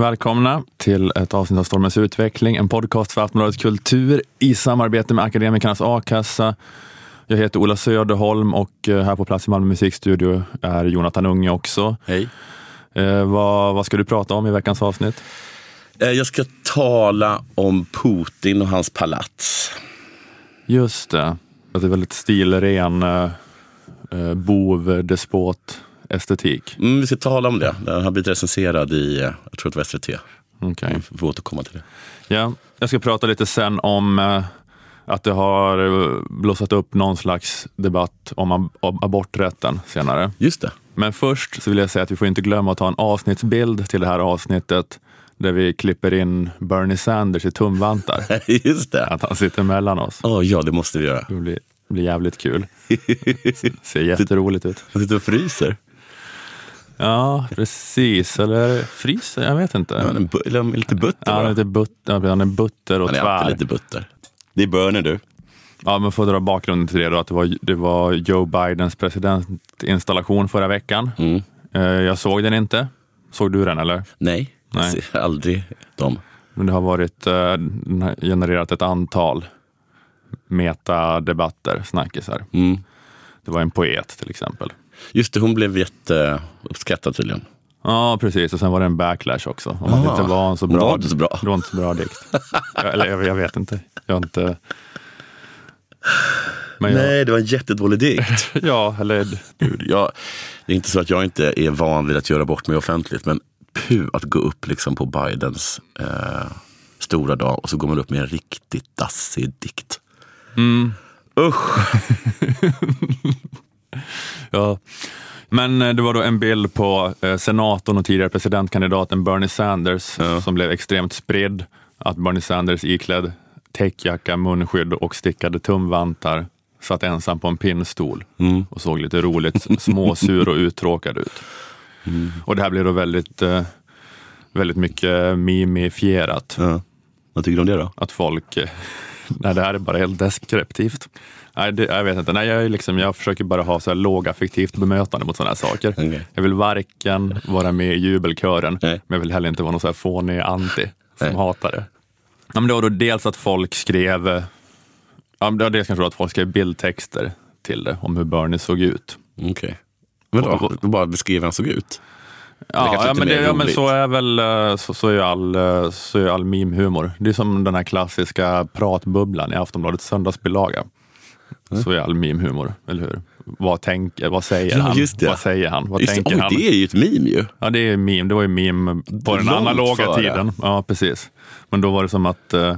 Välkomna. Till ett avsnitt av Stormens utveckling, en podcast för Aftonbladet Kultur i samarbete med Akademikernas a-kassa. Jag heter Ola Söderholm och eh, här på plats i Malmö musikstudio är Jonathan Unge också. Hej. Eh, vad, vad ska du prata om i veckans avsnitt? Eh, Jag ska tala om Putin och hans palats. Just det, att det är väldigt stilren eh, eh, bov-despot-estetik. Mm, vi ska tala om det. Den har blivit recenserad i, jag tror det var SVT. Okej. Vi får återkomma till det. Ja, jag ska prata lite sen om eh, att det har eh, blossat upp någon slags debatt om, ab- om aborträtten senare. Just det. Men först så vill jag säga att vi får inte glömma att ta en avsnittsbild till det här avsnittet där vi klipper in Bernie Sanders i tumvantar. Just det. Att han sitter mellan oss. Åh, ja, det måste vi göra. Det blir, det blir jävligt kul. Ser jätteroligt ut. Han sitter och fryser. Ja, precis. Eller fryser? Jag vet inte. Han är, han lite butter Ja, han är lite butter, han är butter och Han är alltid tvär. lite butter. Det är Bernie du. Ja, men får dra bakgrunden till det då, att det var, det var Joe Bidens presidentinstallation förra veckan. Mm. Eh, Jag såg den inte. Såg du den eller? Nej, jag Nej. ser aldrig dem. Men det har varit, eh, den har genererat ett antal metadebatter, snackisar. Mm. Det var en poet till exempel. Just det, hon blev jätteuppskattad tydligen. Ja, precis. Och sen var det en backlash också. Om Ah, inte var en så bra, var inte så bra. Det var inte så bra dikt. Eller jag, jag vet inte. Jag inte... Men jag, Nej, det var en jättedålig dikt. ja, eller Gud, jag, det är inte så att jag inte är van vid att göra bort mig offentligt, men puh, att gå upp liksom på Bidens eh, stora dag och så går man upp med en riktigt dassig dikt. Mm. Usch! Ja. Men eh, det var då en bild på eh, senatorn och tidigare presidentkandidaten Bernie Sanders Ja. som blev extremt spridd. Att Bernie Sanders iklädd täckjacka, munskydd och stickade tumvantar satt ensam på en pinnstol Mm. och såg lite roligt småsur och uttråkad ut. Och det här blev då väldigt, eh, väldigt mycket mimifierat. Ja. Vad tycker du om det då? Att folk, nej det här är bara helt deskriptivt. Nej, det, jag vet inte, nej, jag, är liksom, jag försöker bara ha så här lågaffektivt bemötande mot sådana här saker. Okej. Jag vill varken vara med i jubelkören, Nej. men jag vill heller inte vara någon så här fånig anti som Nej. hatar det. Ja, men det var då dels att folk skrev, ja, det var dels kanske att folk skrev bildtexter till det, om hur Bernie såg ut. Okej. Men då, bara beskriver hur han såg ut? Ja, ja, men, det, ja men så är väl eh, så, så är all, eh, så är all meme-humor. Det är som den här klassiska pratbubblan i Aftonbladets söndagsbilaga. Så är all meme-humor, eller hur? Vad, tänker, vad säger han? just det. Vad säger han? Vad Just, det, tänker oj, han? det är ju ett meme ju. Ja, det är meme. Det var ju meme på den Långt analoga före. tiden. Ja, precis. Men då var det som att eh,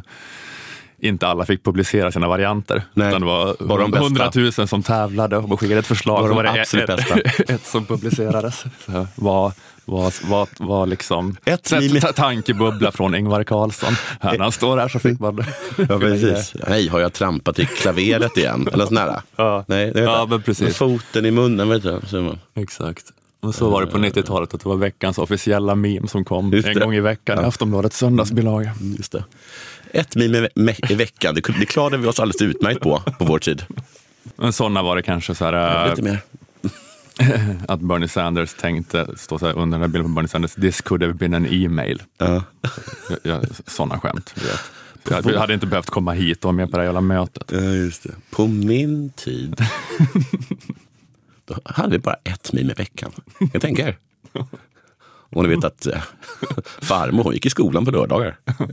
inte alla fick publicera sina varianter. Nej, utan det var bara de hundratusen som tävlade och skickade ett förslag. Så de var det absolut ett, bästa. ett, som publicerades. Så var, var, var, var liksom Ett tankebubbla från Ingvar Carlsson. När han står här så fick man... Ja, precis. Nej, har jag trampat i klaveret igen? Eller sån här. Ja. Nej, Ja, men precis. Med foten i munnen, vet du. Exakt. Och så var det på 90-talet, att det var veckans officiella meme som kom en gång i veckan i Ja. Aftonbladets söndagsbilaga. Mm, Just det. Ett meme i, ve- i veckan, det, klarade vi oss alldeles utmärkt på, på vår tid. Men sådana var det kanske så här, Lite mer. att Bernie Sanders tänkte, stå så här under den här bilden på Bernie Sanders, this could have been an e-mail. Ja. Jag- jag- Sådana skämt. vet. Jag hade inte behövt komma hit och vara med på det här jävla mötet. Ja, just det. På min tid, då hade vi bara ett meme i veckan. Jag tänker. Och ni vet att eh, farmor hon gick i skolan på lördagar.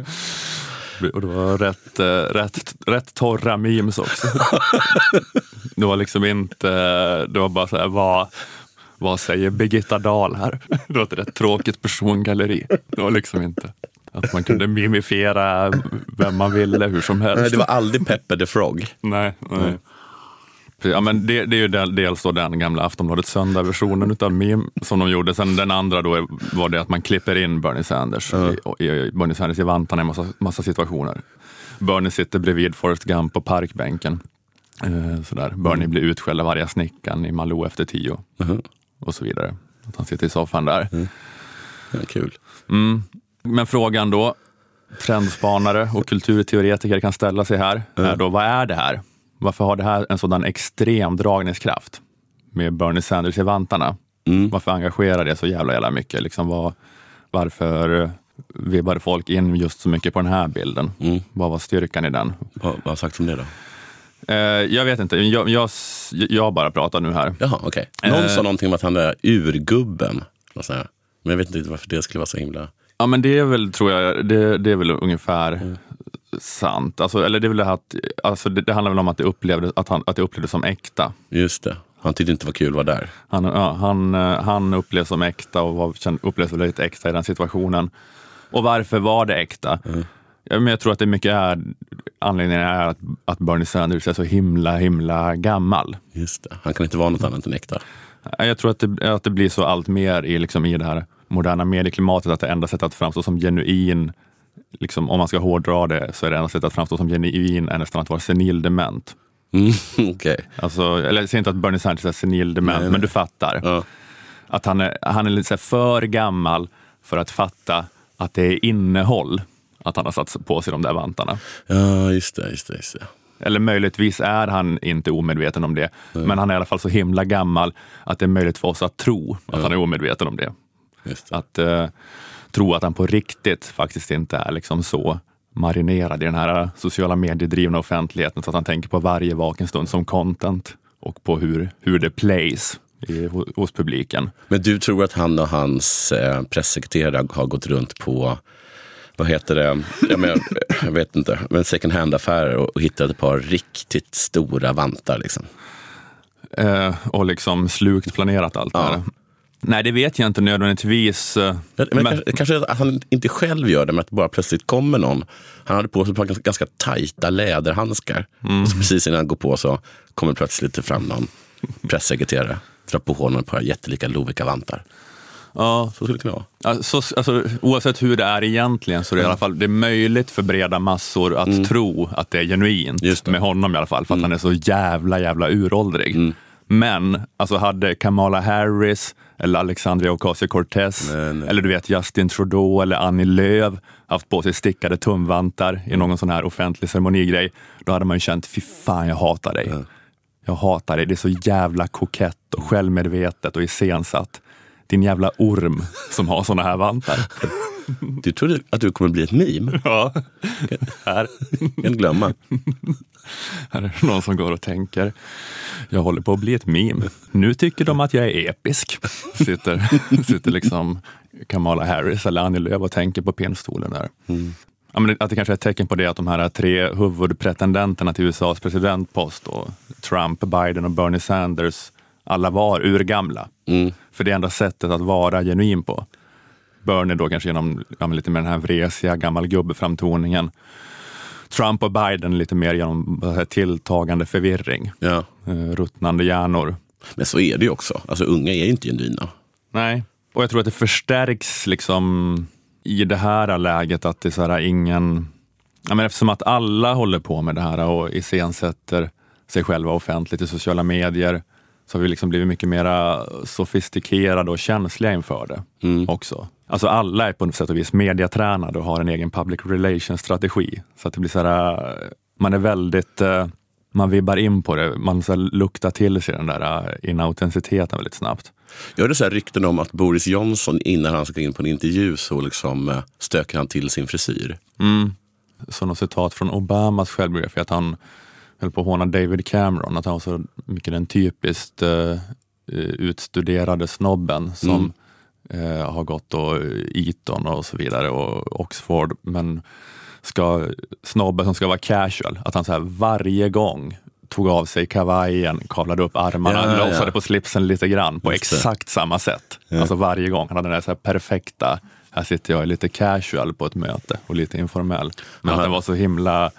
Och det var rätt, eh, rätt, rätt torra memes också. Det var liksom inte, det var bara så här, vad, vad säger Birgitta Dahl här? Det var ett rätt tråkigt persongalleri. Det var liksom inte att man kunde mimifiera vem man ville hur som helst. Nej, det var aldrig Pepper the Frog. Nej, nej. Ja, men det, det är ju del- dels då den gamla Aftonbladet söndag-versionen utav meme som de gjorde. Sen den andra då var det att man klipper in Bernie Sanders, i, i, Bernie Sanders i vantarna i massa, massa situationer. Bernie sitter bredvid Forrest Gump på parkbänken. Eh, sådär. Bernie blir utskälld av arga snickaren i Malou efter tio Mhm. och så vidare. Att han sitter i soffan där. Ja, kul. Mm. Men frågan då, trendspanare och kulturteoretiker kan ställa sig här, är då vad är det här? Varför har det här en sådan extrem dragningskraft med Bernie Sanders i vantarna? Mm. Varför engagerar det så jävla, jävla mycket? Liksom vad, varför vibbade folk in just så mycket på den här bilden? Mm. Vad var styrkan i den? Vad, vad har sagts om det då? Eh, jag vet inte, jag, jag, jag bara pratar nu här. Jaha, okej. Någon Eh. sa någonting om att han är urgubben. Men jag vet inte varför det skulle vara så himla... Ja men det är väl, tror jag, det, det är väl ungefär sant. Alltså, eller det, är väl det, att, alltså, det, det handlar väl om att det, upplevde, att, han, att det upplevdes som äkta. Just det. Han tyckte inte det var kul att vara där. Han, ja, han, eh, han upplevs som äkta och var, upplevs väldigt äkta i den situationen. Och varför var det äkta? Ja, men jag tror att det mycket är, anledningen är att, att Bernie Sanders är så himla, himla gammal. Just det. Han kan inte vara något annat än äkta. Ja, Jag tror att det, att det blir så allt mer i, liksom, i det här moderna medieklimatet, att det enda sättet att framstå som genuin, liksom, om man ska hårdra det, så är det enda sättet att framstå som genuin är nästan att vara senildement. Mm, okej. Alltså, eller jag säger inte att Bernie Sanders är senildement, Nej, men du fattar. Ja. Att han är, han är lite för gammal för att fatta att det är innehåll att han har satt på sig de där vantarna. ja, just det. Just det, just det. Eller möjligtvis är han inte omedveten om det, men han är i alla fall så himla gammal att det är möjligt för oss att tro att han är omedveten om det. Det. Att eh, tro att han på riktigt faktiskt inte är liksom så marinerad i den här sociala mediedrivna offentligheten så att han tänker på varje vaken stund som content och på hur, hur det plays i, ho- hos publiken. Men du tror att han och hans eh, pressekreterare har gått runt på vad heter det? Ja, men, jag, jag vet inte. Men second hand-affärer och, hittat ett par riktigt stora vantar. Liksom. Eh, och liksom slukt planerat allt det Ja. här. Nej, det vet jag inte nödvändigtvis. eh, Men, men, Kanske, kanske att han inte själv gör det, men att det bara plötsligt kommer någon. Han hade på sig ett par ganska, ganska tajta läderhandskar. Mm. Och så precis innan han går på så kommer plötsligt fram någon pressekreterare. Drar på honom ett par jättelika Lovikka-vantar. Ja, Så skulle det kunna vara. Alltså, alltså, oavsett hur det är egentligen så är det i alla fall det är möjligt för breda massor att tro att det är genuint. Det. Med honom i alla fall, för att han är så jävla, jävla uråldrig. Men alltså hade Kamala Harris eller Alexandria Ocasio-Cortez. Eller du vet Justin Trudeau eller Annie Lööf haft på sig stickade tumvantar i någon sån här offentlig ceremonigrej, då hade man ju känt, fy fan jag hatar dig. Jag hatar dig, det är så jävla kokett och självmedvetet och iscensatt. Din jävla orm som har såna här vantar. Du trodde att du kommer bli ett meme? Ja, här, Kan glömma. här är det någon som går och tänker, jag håller på att bli ett meme. Nu tycker de att jag är episk. Sitter, sitter liksom Kamala Harris eller Annie Lööf och tänker på pinnstolen där. Ja, men att det kanske är ett tecken på det att de här tre huvudpretendenterna till USAs presidentpost, då, Trump, Biden och Bernie Sanders, alla var urgamla. För det enda sättet att vara genuin på. Bernie då kanske genom ja, lite mer den här vresiga gammal gubbe-framtoningen. Trump och Biden lite mer genom säger, tilltagande förvirring, Ja. eh, ruttnande hjärnor. Men så är det ju också. Alltså unga är ju inte genuina. Nej, och jag tror att det förstärks liksom i det här läget att det är så här ingen... Ja, men eftersom att alla håller på med det här och iscensätter sig själva offentligt i sociala medier så har vi liksom blivit mycket mer sofistikerade och känsliga inför det också. Alltså alla är på något sätt och vis mediatränade och har en egen public relations strategi. Så att det blir så här, man är väldigt, eh, man vibbar in på det, man så luktar till sig den där eh, inautenticiteten väldigt snabbt. Jag hörde så här rykten om att Boris Johnson innan han ska in på en intervju så liksom eh, stökar han till sin frisyr. Mm. Så något citat från Obamas självbiografi att han höll på att håna David Cameron, att han var så mycket den typiskt eh, utstuderade snobben som eh, har gått då Eton och så vidare och Oxford, men ska, snobben som ska vara casual, att han så här varje gång tog av sig kavajen, kavlade upp armarna, Ja, ja, ja. på slipsen lite grann på Just det. exakt samma sätt. Alltså varje gång. Han hade den där så här perfekta, här sitter jag lite casual på ett möte och lite informell. Men Aha. att det var så himla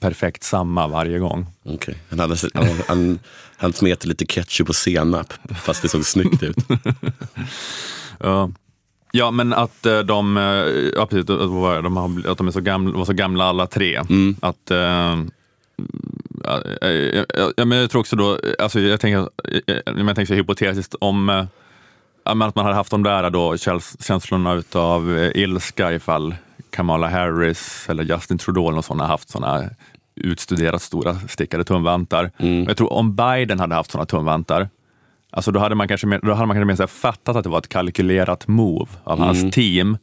perfekt samma varje gång. Okej. Han, hade, han, han, han smet lite ketchup och senap fast det såg snyggt ut. Ja. Ja, men att eh, de, eh, ja, precis, att de, har, att de är så gamla, var så gamla alla tre. Att, eh, ja, men jag tror också då, alltså jag tänker, jag tänker så hypotetiskt om att man hade haft de där då, käns- känslorna utav ilska ifall Kamala Harris eller Justin Trudeau sån har haft såna utstuderat stora stickade tumvantar. Och Jag tror om Biden hade haft såna tumvantar, Alltså då hade man kanske mer, då hade man kanske mer så fattat att det var ett kalkylerat move av hans team.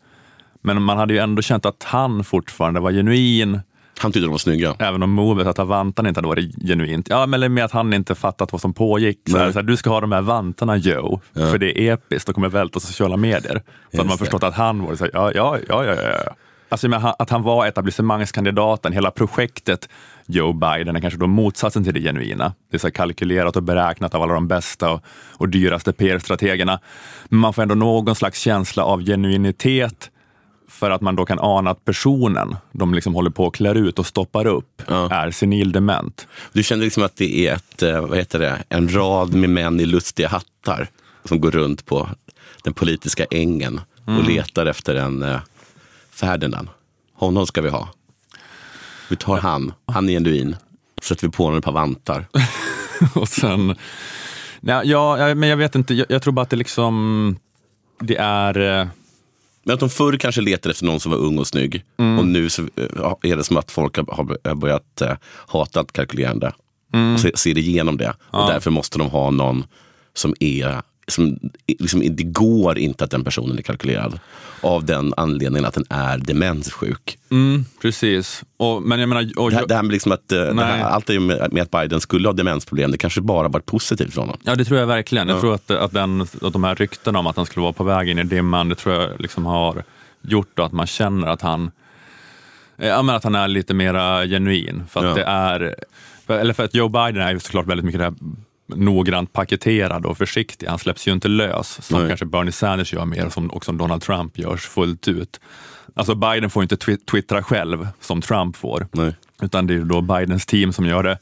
Men man hade ju ändå känt att han fortfarande var genuin, Han tyckte de var snygga. även om movet att ha vantarna inte hade varit genuint. Ja, men med att han inte fattat vad som pågick. Så här, så här, du ska ha de här vantarna Joe, för det är episkt och kommer välta sociala medier. Så hade man det. förstått att han var så här, ja, ja, ja, ja, ja. Alltså att han var etablissemangskandidaten, hela projektet Joe Biden är kanske då motsatsen till det genuina. Det är så kalkylerat och beräknat av alla de bästa och, och dyraste PR-strategerna. Men man får ändå någon slags känsla av genuinitet för att man då kan ana att personen de liksom håller på att klär ut och stoppar upp Ja. är senildement. Du känner liksom att det är ett, eh, vad heter det, en rad med män i lustiga hattar som går runt på den politiska ängen och letar efter en eh, Ferdinand. Honom ska vi ha. Vi tar han, han är genuin. Sätter vi på honom ett par vantar. och sen, ja, ja, men jag vet inte, jag, jag tror bara att det liksom, det är, eh, Men att de förr kanske letade efter någon som var ung och snygg. Och nu så eh, är det som att folk har- börjat eh, hata kalkylerande. Och se- ser igenom det. Och därför måste de ha någon som är som, liksom, det går inte att den personen är kalkylerad. Av den anledningen att den är demenssjuk. mm, precis. Och, men jag menar, och, Det här, det här med liksom att, eh, här, allt det med, med att Biden skulle ha demensproblem, det kanske bara varit positivt för honom. Ja, det tror jag verkligen. Jag tror att, att, den, att de här ryktena om att han skulle vara på väg in i dimman, det tror jag liksom har gjort att man känner att han, ja, men att han är lite mera genuin. För att Ja. det är, för, eller för att Joe Biden är ju såklart väldigt mycket det här noggrant paketerad och försiktig. Han släpps ju inte lös som Nej. kanske Bernie Sanders gör mer, som också Donald Trump görs fullt ut. Alltså Biden får inte twi- twittra själv som Trump får, Nej. utan det är då Bidens team som gör det.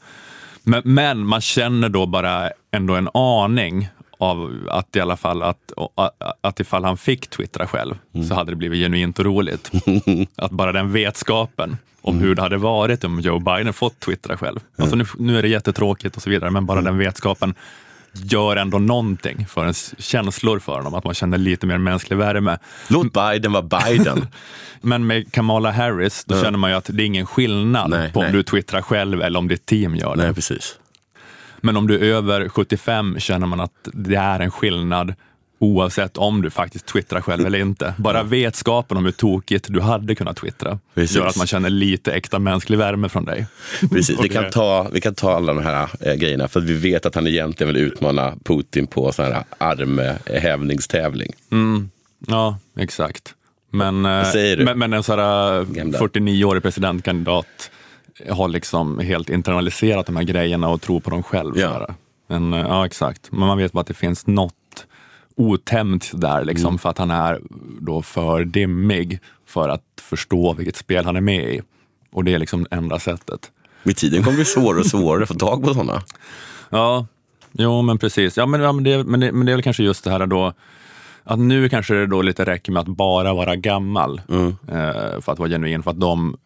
Men, men man känner då bara ändå en aning av att i alla fall att, att ifall han fick twittra själv så hade det blivit genuint och roligt. att bara den vetskapen om hur det hade varit om Joe Biden fått twittra själv. Alltså nu, nu är det jättetråkigt och så vidare, men bara den vetskapen gör ändå någonting för ens känslor för honom, att man känner lite mer mänsklig värme. Låt Biden vara Biden. Men med Kamala Harris, då känner man ju att det är ingen skillnad Nej, på om nej. du twittrar själv eller om ditt team gör det. Nej, precis. Men om du är över 75 känner man att det är en skillnad oavsett om du faktiskt twittrar själv eller inte. Bara vetskapen om hur tokigt du hade kunnat twittra Precis. gör att man känner lite äkta mänsklig värme från dig. Precis, vi kan, ta, vi kan ta alla de här eh, grejerna för vi vet att han egentligen vill utmana Putin på sån här armhävningstävling. Ja, exakt. Men, eh, du? men, men en sån här Gamla. 49-årig presidentkandidat har liksom helt internaliserat de här grejerna och tror på dem själv. Ja. Men, eh, ja, exakt. Men man vet bara att det finns något otämt där, liksom, Mm. för att han är då för dimmig för att förstå vilket spel han är med i. Och det är liksom enda sättet. Med tiden kommer det bli svårare och svårare att få tag på sådana. Ja, jo men precis. Ja, men, ja, men, det, men, det, men det är väl kanske just det här då, att nu kanske det då lite räcker med att bara vara gammal eh, för att vara genuin, för att de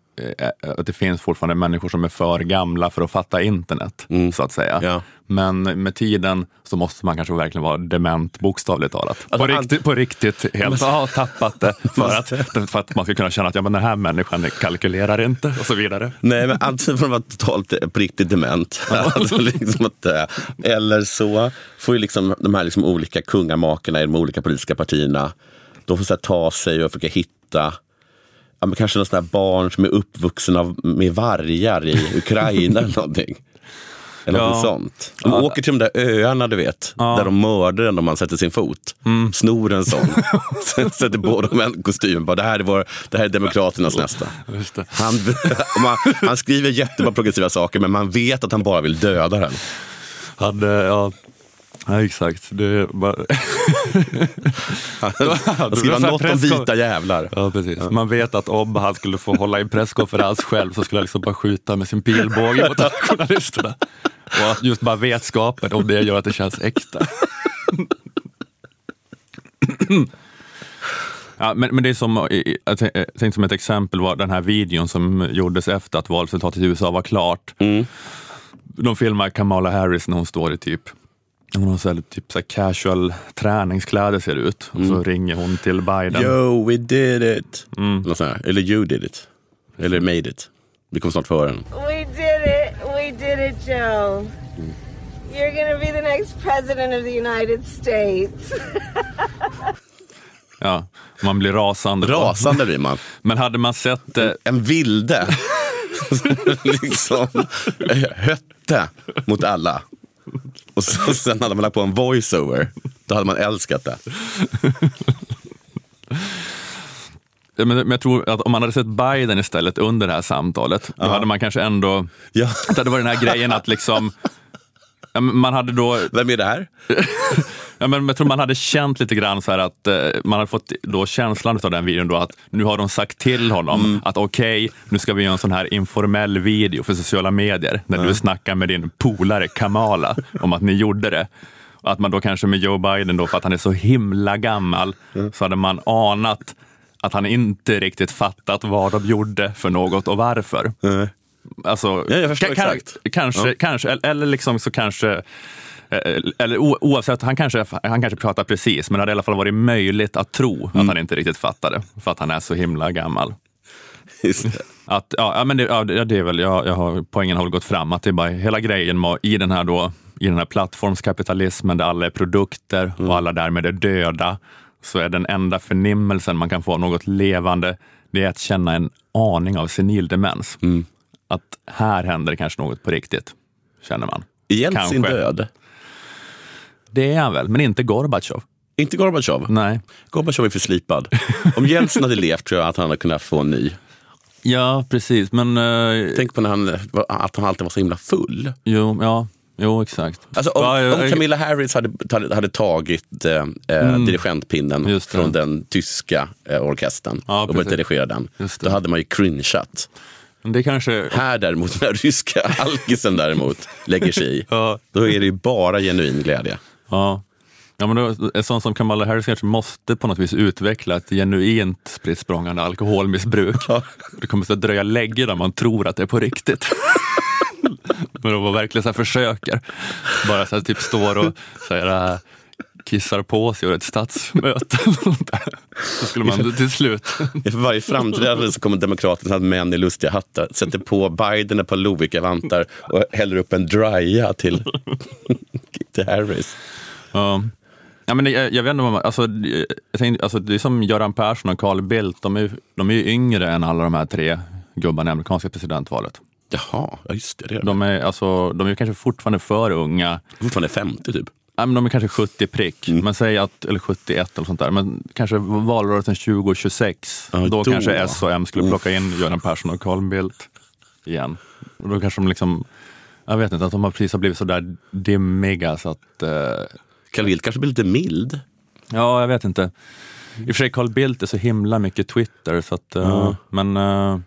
att det finns fortfarande människor som är för gamla för att fatta internet, så att säga. Ja. Men med tiden så måste man kanske verkligen vara dement, bokstavligt talat. Alltså, på, riktigt, på riktigt helt ha tappat det för att, för att man ska kunna känna att ja, men den här människan kalkylerar inte och så vidare. Nej, men antingen får de vara totalt eh, på riktigt dement. alltså, liksom att, eh, eller så får ju liksom de här liksom olika kungamakarna i de olika politiska partierna, de får så ta sig och försöka hitta ja, men kanske någon sån här barn som är uppvuxen av, med vargar i Ukraina eller någonting. Eller Ja. något sånt. De åker till de där öarna du vet, där de mördar en om man sätter sin fot. Snor en sån. Sätter på dem en kostym. Bara, det, här är vår, det här är Demokraternas nästa. Han, man, han skriver jättebra progressiva saker men man vet att han bara vill döda den. Hade, ja, ja, exakt. Det bara... Så här något om vita jävlar. Ja, precis. Man vet att om han skulle få hålla i en presskonferens själv så skulle han liksom bara skjuta med sin pilbåge mot journalisterna. Och att just bara vetskapen om det gör att det känns äkta. Ja, men, men det är som, jag tän- jag tänkte som ett exempel var den här videon som gjordes efter att valresultatet i USA var klart. De filmar Kamala Harris när hon står i typ hon har så här, typ så här casual träningskläder ser det ut. Och så ringer hon till Biden. Yo, we did it. Här. Eller you did it. Eller made it. Vi kommer snart få höra den. We did it. We did it, Joe. You're gonna be the next president of the United States. Ja, man blir rasande. Rasande blir man. Men hade man sett eh, En vilde. liksom hötte mot alla. Och så, sen hade man lagt på en voiceover. Då hade man älskat det. Men, men jag tror att om man hade sett Biden istället under det här samtalet, då hade man kanske ändå... Ja. Det hade varit den här grejen att liksom... ja, Man hade då... Vem är det här? Ja, men jag tror man hade känt lite grann så här att eh, man hade fått då känslan av den videon då att nu har de sagt till honom att okej, nu ska vi göra en sån här informell video för sociala medier när du snackar med din polare Kamala om att ni gjorde det. Och att man då kanske med Joe Biden då, för att han är så himla gammal, så hade man anat att han inte riktigt fattat vad de gjorde för något och varför. Alltså, Ja, jag förstår kan- exakt. Kanske, Ja. kanske, eller- liksom så kanske Eller o- oavsett, han kanske, han kanske pratar precis, men det hade i alla fall varit möjligt att tro Mm. att han inte riktigt fattade, för att han är så himla gammal. Att, ja, men det, ja, det är väl, jag, jag har, poängen har väl gått fram, att det är bara hela grejen med, i, den här då, i den här plattformskapitalismen där alla är produkter Mm. och alla därmed är döda, så är den enda förnimmelsen man kan få av något levande, det är att känna en aning av senil demens. Mm. Att här händer kanske något på riktigt, känner man. Jeltsin Kanske. död. Det är han väl, men inte Gorbatjov. Inte Gorbatjov. Nej. Gorbatjov är för slipad. Om Jeltsin hade levt tror jag att han hade kunnat få en ny. Ja, precis. Men eh, Tänk på när han, att han alltid var så himla full. jo, ja, jo, exakt. Alltså om, Ja, jag- om Camilla Harris hade, hade, tagit eh, eh, dirigentpinnen Just det. från den tyska eh, orkestern Ja, och börjat dirigera den, då hade man ju cringeat. Det kanske... Här däremot, den här ryska alkisen däremot lägger sig i, Ja. då är det ju bara genuin glädje. Ja. Ja, men då, en sån som Kamala Harris kanske måste på något vis utveckla ett genuint spritt språngande alkoholmissbruk. Det kommer att dröja länge när man tror att det är på riktigt. men om man verkligen så försöker, bara så här, typ står och här, äh, kissar på sig och ett statsmöte. Så skulle man till slut... För varje framträdande så kommer Demokraterna att män i lustiga hattar sätter på Biden ett par Lovikka-vantar och häller upp en drya till, till Harris. Ja. Ja, men jag, jag vet inte alltså, jag tänkte, alltså, det är som Göran Persson och Carl Bildt, de är, de är ju yngre än alla de här tre gubbarna i amerikanska presidentvalet. Jaha, ja, just det. det är de. De är, alltså, de är kanske fortfarande för unga. Fortfarande 50 typ. Ja, men de är kanske 70 prick, men säg att, eller 71 eller sånt där. Men kanske valrörelsen 2026, Ja, då, då. kanske S och M skulle plocka in Göran Persson och Carl Bildt igen. Och då kanske de liksom, jag vet inte, att de har precis har blivit så där dimmiga så att eh, Carl Bildt kanske blir lite mild. Ja, jag vet inte. I och för sig Carl Bildt är så himla mycket Twitter, så att, eh, men, eh,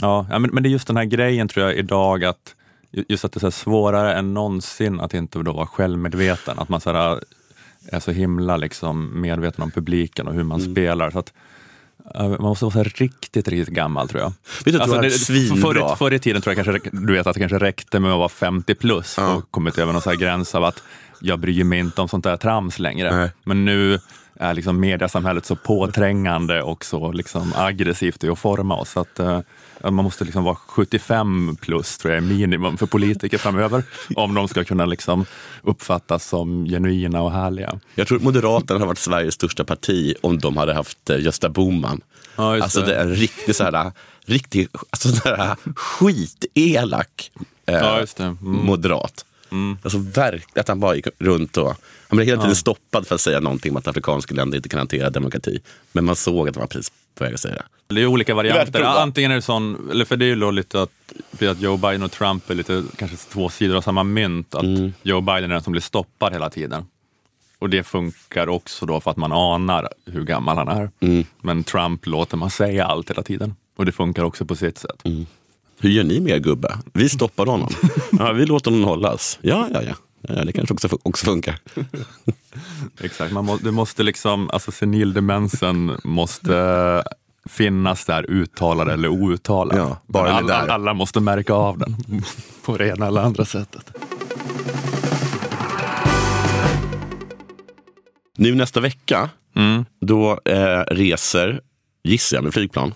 ja, ja, men, men det är just den här grejen tror jag idag att just att det är svårare än någonsin att inte då vara självmedveten. Att man så här, är så himla liksom medveten om publiken och hur man spelar. Så att, eh, man måste vara riktigt, riktigt gammal tror jag. Vet du, har det, förr, förr i tiden tror jag kanske, du vet att det kanske räckte med att vara 50 plus och kommit över någon så här gräns av att jag bryr mig inte om sånt där trams längre. Nej. Men nu är liksom mediasamhället så påträngande och så liksom aggressivt i att forma oss. Så att, eh, man måste liksom vara 75 plus tror jag är minimum för politiker framöver. om de ska kunna liksom uppfattas som genuina och härliga. Jag tror Moderaterna har varit Sveriges största parti om de hade haft eh, Gösta Bohman. Ja, just alltså det. det är en riktig så här, riktig, alltså så här skitelak eh, Ja, just det. Mm. Alltså verkligen att han bara gick runt och han blev hela tiden stoppad för att säga någonting om att afrikanska länder inte kan hantera demokrati. Men man såg att han var precis på väg att säga det. Det är olika varianter. prova. Antingen är det sån, eller för det är ju då lite att, att Joe Biden och Trump är lite kanske två sidor av samma mynt. Att Mm. Joe Biden är den som blir stoppad hela tiden. Och det funkar också då för att man anar hur gammal han är. Mm. Men Trump låter man säga allt hela tiden. Och det funkar också på sitt sätt. Mm. Hur gör ni med er gubbe? Vi stoppar honom. ja, vi låter honom hållas. Ja, ja, ja. ja det kanske också, också funkar. Exakt, man må, det måste liksom, alltså senildemensen måste finnas där uttalad eller outtalad. Ja, bara alla, där. alla måste märka av den på det ena eller andra sättet. Nu nästa vecka, då eh, reser, gissar jag med flygplan,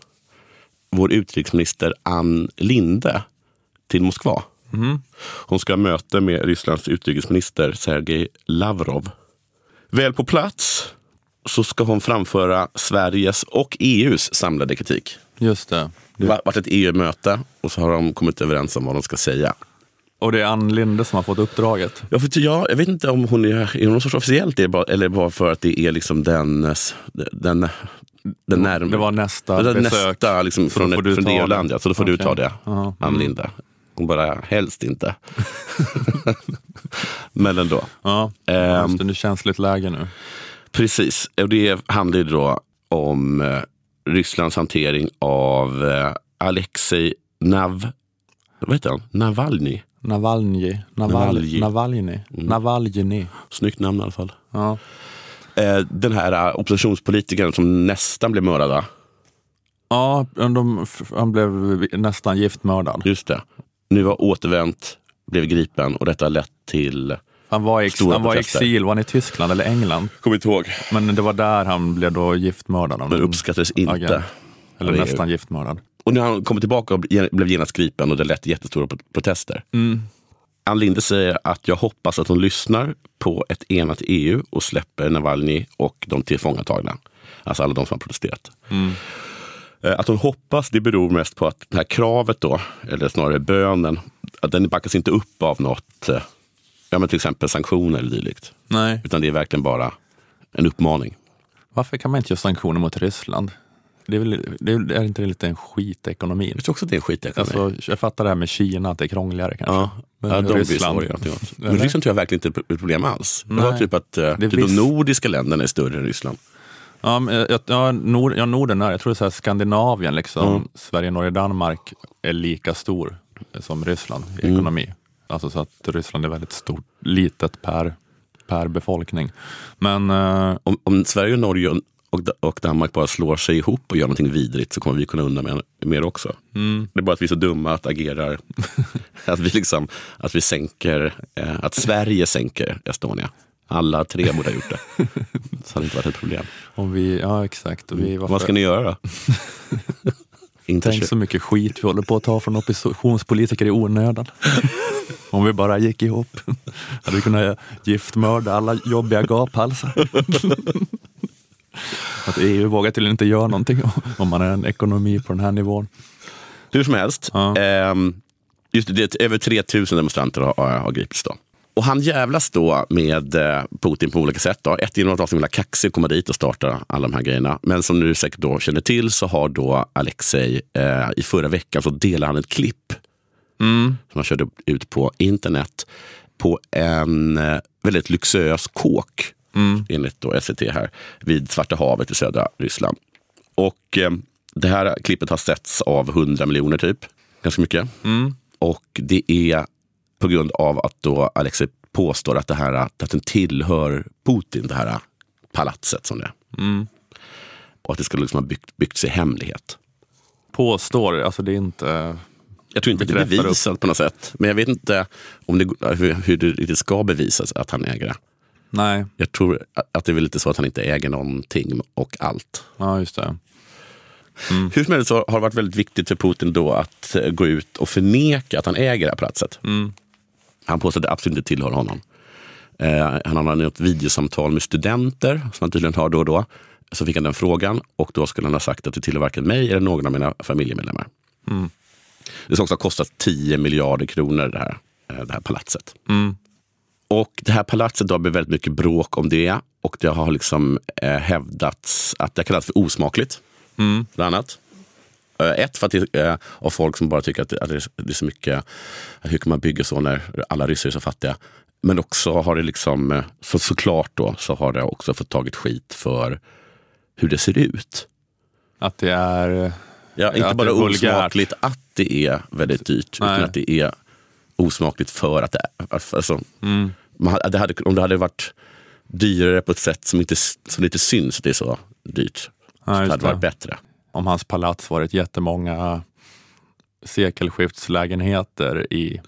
vår utrikesminister Ann Linde till Moskva. Hon ska ha möte med Rysslands utrikesminister Sergej Lavrov. Väl på plats så ska hon framföra Sveriges och EUs samlade kritik. Just det. Det har varit ett EU-möte och så har de kommit överens om vad de ska säga. Och det är Ann Linde som har fått uppdraget. Ja, för jag, jag vet inte om hon är, är hon någon sorts officiellt eller bara för att det är liksom den, den, den närm- Det var nästa det är besök. nästa liksom, från, du från det det. EU-land. Ja, så då får du Okej. ta det, Ja. Ann Linde. Hon bara, helst inte. Men ändå. Ja, just det, nu känsligt läge nu. Precis, och det handlar ju då om eh, Rysslands hantering av eh, Alexej Nav... Vad heter han? Navalny. Navalny. Navalny. Navalny. Navalny. Navalny. Snyggt namn i alla fall. Ja. Eh, den här eh, oppositionspolitikern som nästan blev mördad. Ja, de, han blev nästan giftmördad. Just det. Nu har återvänt, blev gripen och detta har lett till... Han var, i ex, han var i exil, var han i Tyskland eller England? Kommer inte ihåg. Men det var där han blev då giftmördad. Men uppskattades inte. agent. Eller nästan giftmördad. Och nu har han kommit tillbaka och blev genast gripen och det lett till jättestora pro- protester. Mm. Ann Linde säger att jag hoppas att hon lyssnar på ett enat EU och släpper Navalny och de tillfångatagna. Alltså alla de som har protesterat. Mm. Eh, Att hon hoppas det beror mest på att det här kravet då, eller snarare bönen, att den backas inte upp av något, eh, ja men till exempel sanktioner eller dylikt. Nej. Utan det är verkligen bara en uppmaning. Varför kan man inte göra sanktioner mot Ryssland? Det är, väl, det är, är inte det lite en skitekonomi? Jag tror också att det är en skitekonomi. Alltså, jag fattar det här med Kina, att det är krångligare kanske. Ja, Men ja de blir Ryssland- göra. Men? Ryssland tror jag verkligen inte är ett problem alls. Jag har Nej. typ att eh, Det typ de viss- nordiska länderna är större än Ryssland. Ja, ja, Nord, ja, Norden är, jag tror det så här Skandinavien, liksom, Mm. Sverige, Norge, Danmark är lika stor som Ryssland i Mm. ekonomi. Alltså så att Ryssland är väldigt stort, litet per, per befolkning. Men eh, Om, om Sverige, Norge och, och, Danmark bara slår sig ihop och gör någonting vidrigt så kommer vi kunna undan med mer också. mm, Det är bara att vi är så dumma att agerar, att vi liksom, att vi sänker, eh, att Sverige sänker Estonia. Alla tre borde ha gjort det. Så hade det inte varit ett problem. om vi, ja exakt. Och vi, varför, Vad ska ni göra då? inte Tänk så mycket skit vi håller på att ta från oppositionspolitiker i onödan. Om vi bara gick ihop. Hade vi kunnat giftmörda alla jobbiga gaphalsar. Att EU vågar till inte göra någonting om man är en ekonomi på den här nivån. Hur som helst, Ja. ehm, just det, över 3000 demonstranter har, har, gripits då. Och han jävlas då med eh, Putin på olika sätt. Då. Ett genom att vara så himla kaxig komma dit och starta alla de här grejerna. Men som du säkert då känner till så har då Alexei eh, i förra veckan så delade han ett klipp Mm. som han körde ut på internet på en eh, väldigt luxuös kåk Mm. enligt då SVT här vid Svarta havet i södra Ryssland. Och eh, det här klippet har setts av 100 miljoner typ, ganska mycket. Mm. Och det är på grund av att då Alexei påstår att det här att den tillhör Putin, det här palatset som det är. Mm. Och att det skulle liksom ha byggt, byggts i hemlighet. Påstår, alltså det är inte... Jag tror inte det är bevisat på något sätt. Men jag vet inte om det, hur, hur det ska bevisas att han äger det. Nej, Jag tror att det är lite så att han inte äger någonting och allt. ja just det. Hur som helst så har det varit väldigt viktigt för Putin då att eh, gå ut och förneka att han äger det här palatset. Mm. Han påstår att det absolut inte tillhör honom. Eh, han har ett videosamtal med studenter som han tydligen har då och då. Så fick han den frågan och då skulle han ha sagt att det tillhör varken mig eller någon av mina familjemedlemmar. Mm. Det ska också ha kostat 10 miljarder kronor det här, eh, det här palatset. Mm. Och det här palatset då har blivit väldigt mycket bråk om det och det har liksom eh, hävdats att det kallas för osmakligt. Mm. Bland annat. Eh, Ett för att det är av folk som bara tycker att det, att det är- så mycket, hur kan man bygga så när alla ryssar är så fattiga? Men också har det liksom, eh, så, såklart då, så har det också fått tagit skit för hur det ser ut. Att det är... Ja, inte bara osmakligt att det är väldigt dyrt, Nej. utan att det är osmakligt för att det är. Alltså, Mm. Det hade, om det hade varit dyrare på ett sätt som inte, som inte syns att det är så dyrt, Ja, så just hade det varit det. bättre. Om hans palats varit jättemånga sekelskiftslägenheter i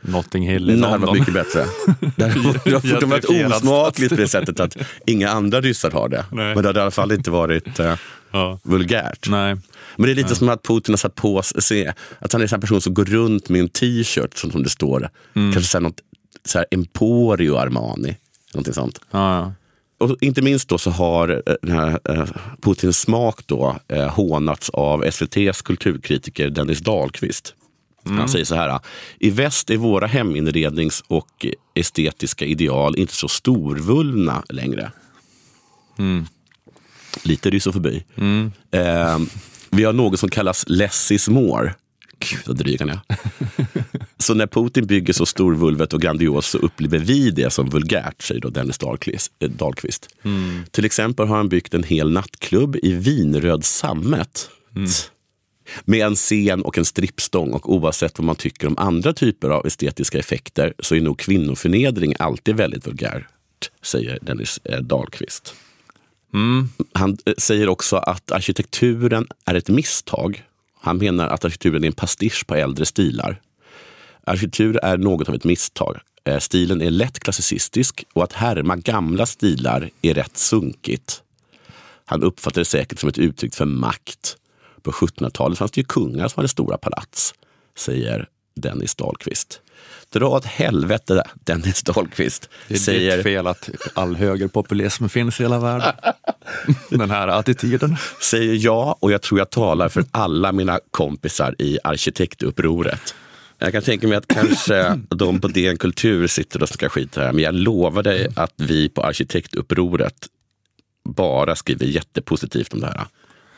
Notting Hill i Det hade varit London. mycket bättre. Det hade varit- det osmakligt på det sättet att inga andra ryssar har det. Nej. Men det hade i alla fall inte varit... eh, Ja. vulgärt. Nej. Men det är lite som att Putin har satt på sig, att han är en person som går runt med en t-shirt som, som det står. Kanske så här något så här Emporio Armani. Någonting sånt. Ja, ja. Och inte minst då så har eh, den här, eh, Putins smak då, eh, hånats av SVTs kulturkritiker Dennis Dahlqvist. Han säger så här. I väst är våra heminrednings och estetiska ideal inte så storvullna längre. Lite rysofobi. Eh, vi har något som kallas less is more. Gud vad dryg han är. så när Putin bygger så storvulvet och grandios så upplever vi det som vulgärt, säger då Dennis Dahlqvist. eh, Dahlqvist. Till exempel har han byggt en hel nattklubb i vinröd sammet. Med en scen och en strippstång och oavsett vad man tycker om andra typer av estetiska effekter så är nog kvinnoförnedring alltid väldigt vulgärt, säger Dennis eh, Dahlqvist. Han eh, säger också att arkitekturen är ett misstag. Han menar att arkitekturen är en pastisch på äldre stilar. Arkitektur är något av ett misstag. Eh, stilen är lätt klassicistisk och att härma gamla stilar är rätt sunkigt. Han uppfattar det säkert som ett uttryck för makt. På 1700-talet fanns det ju kungar som hade stora palats, säger Dennis Dahlqvist. Dra åt helvete, Dennis Dahlqvist. Det är säger, ditt fel att all högerpopulism finns i hela världen. Den här attityden. säger jag och jag tror jag talar för alla mina kompisar i arkitektupproret. Jag kan tänka mig att kanske de på DN Kultur sitter och snackar skit här, men jag lovar dig att vi på arkitektupproret bara skriver jättepositivt om det här.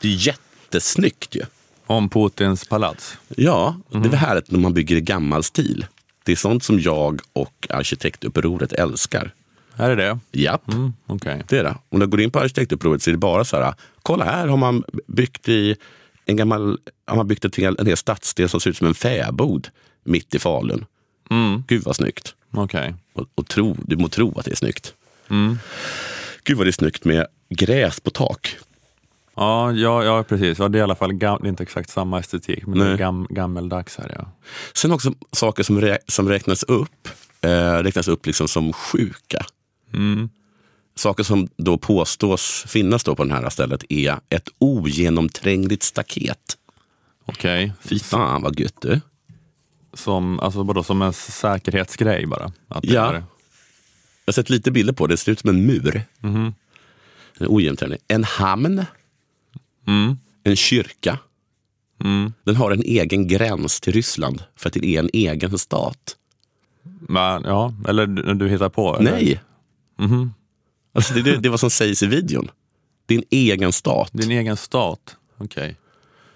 Det är jättesnyggt ju. Om Putins palats. Ja, det är väl härligt när man bygger i gammal stil. Det är sånt som jag och arkitektupproret älskar. Är det det? Japp. Mm, Okej. Det är det. Om du går in på arkitektupproret så är det bara så här, kolla här har man byggt i en gammal, har man byggt ett en hel stadsdel som ser ut som en fäbod mitt i Falun. Mm, Gud vad snyggt. Okej. Och, och tro, du må tro att det är snyggt. Gud vad det är snyggt med gräs på tak. Ja, ja, ja, precis. Ja, det är i alla fall gam- det inte exakt samma estetik, men det Nej. är gam- gammeldags här. Ja. Sen också saker som, rä, som räknas upp, eh, räknas upp liksom som sjuka. Mm. Saker som då påstås finnas då på det här stället är ett ogenomträngligt staket. Okej. Fy fan vad gött du. Som, alltså, vadå, som en säkerhetsgrej bara? Att det Ja. är- Jag har sett lite bilder på det, det ser ut som en mur. Mhm. En ojämnträning. En hamn, Mm. en kyrka. Mm. Den har en egen gräns till Ryssland för att det är en egen stat. Men, ja, eller du, du hittar på? Eller? Nej! Mhm. Alltså det, det, det är vad som sägs i videon. En egen stat. Din egen stat? Okej.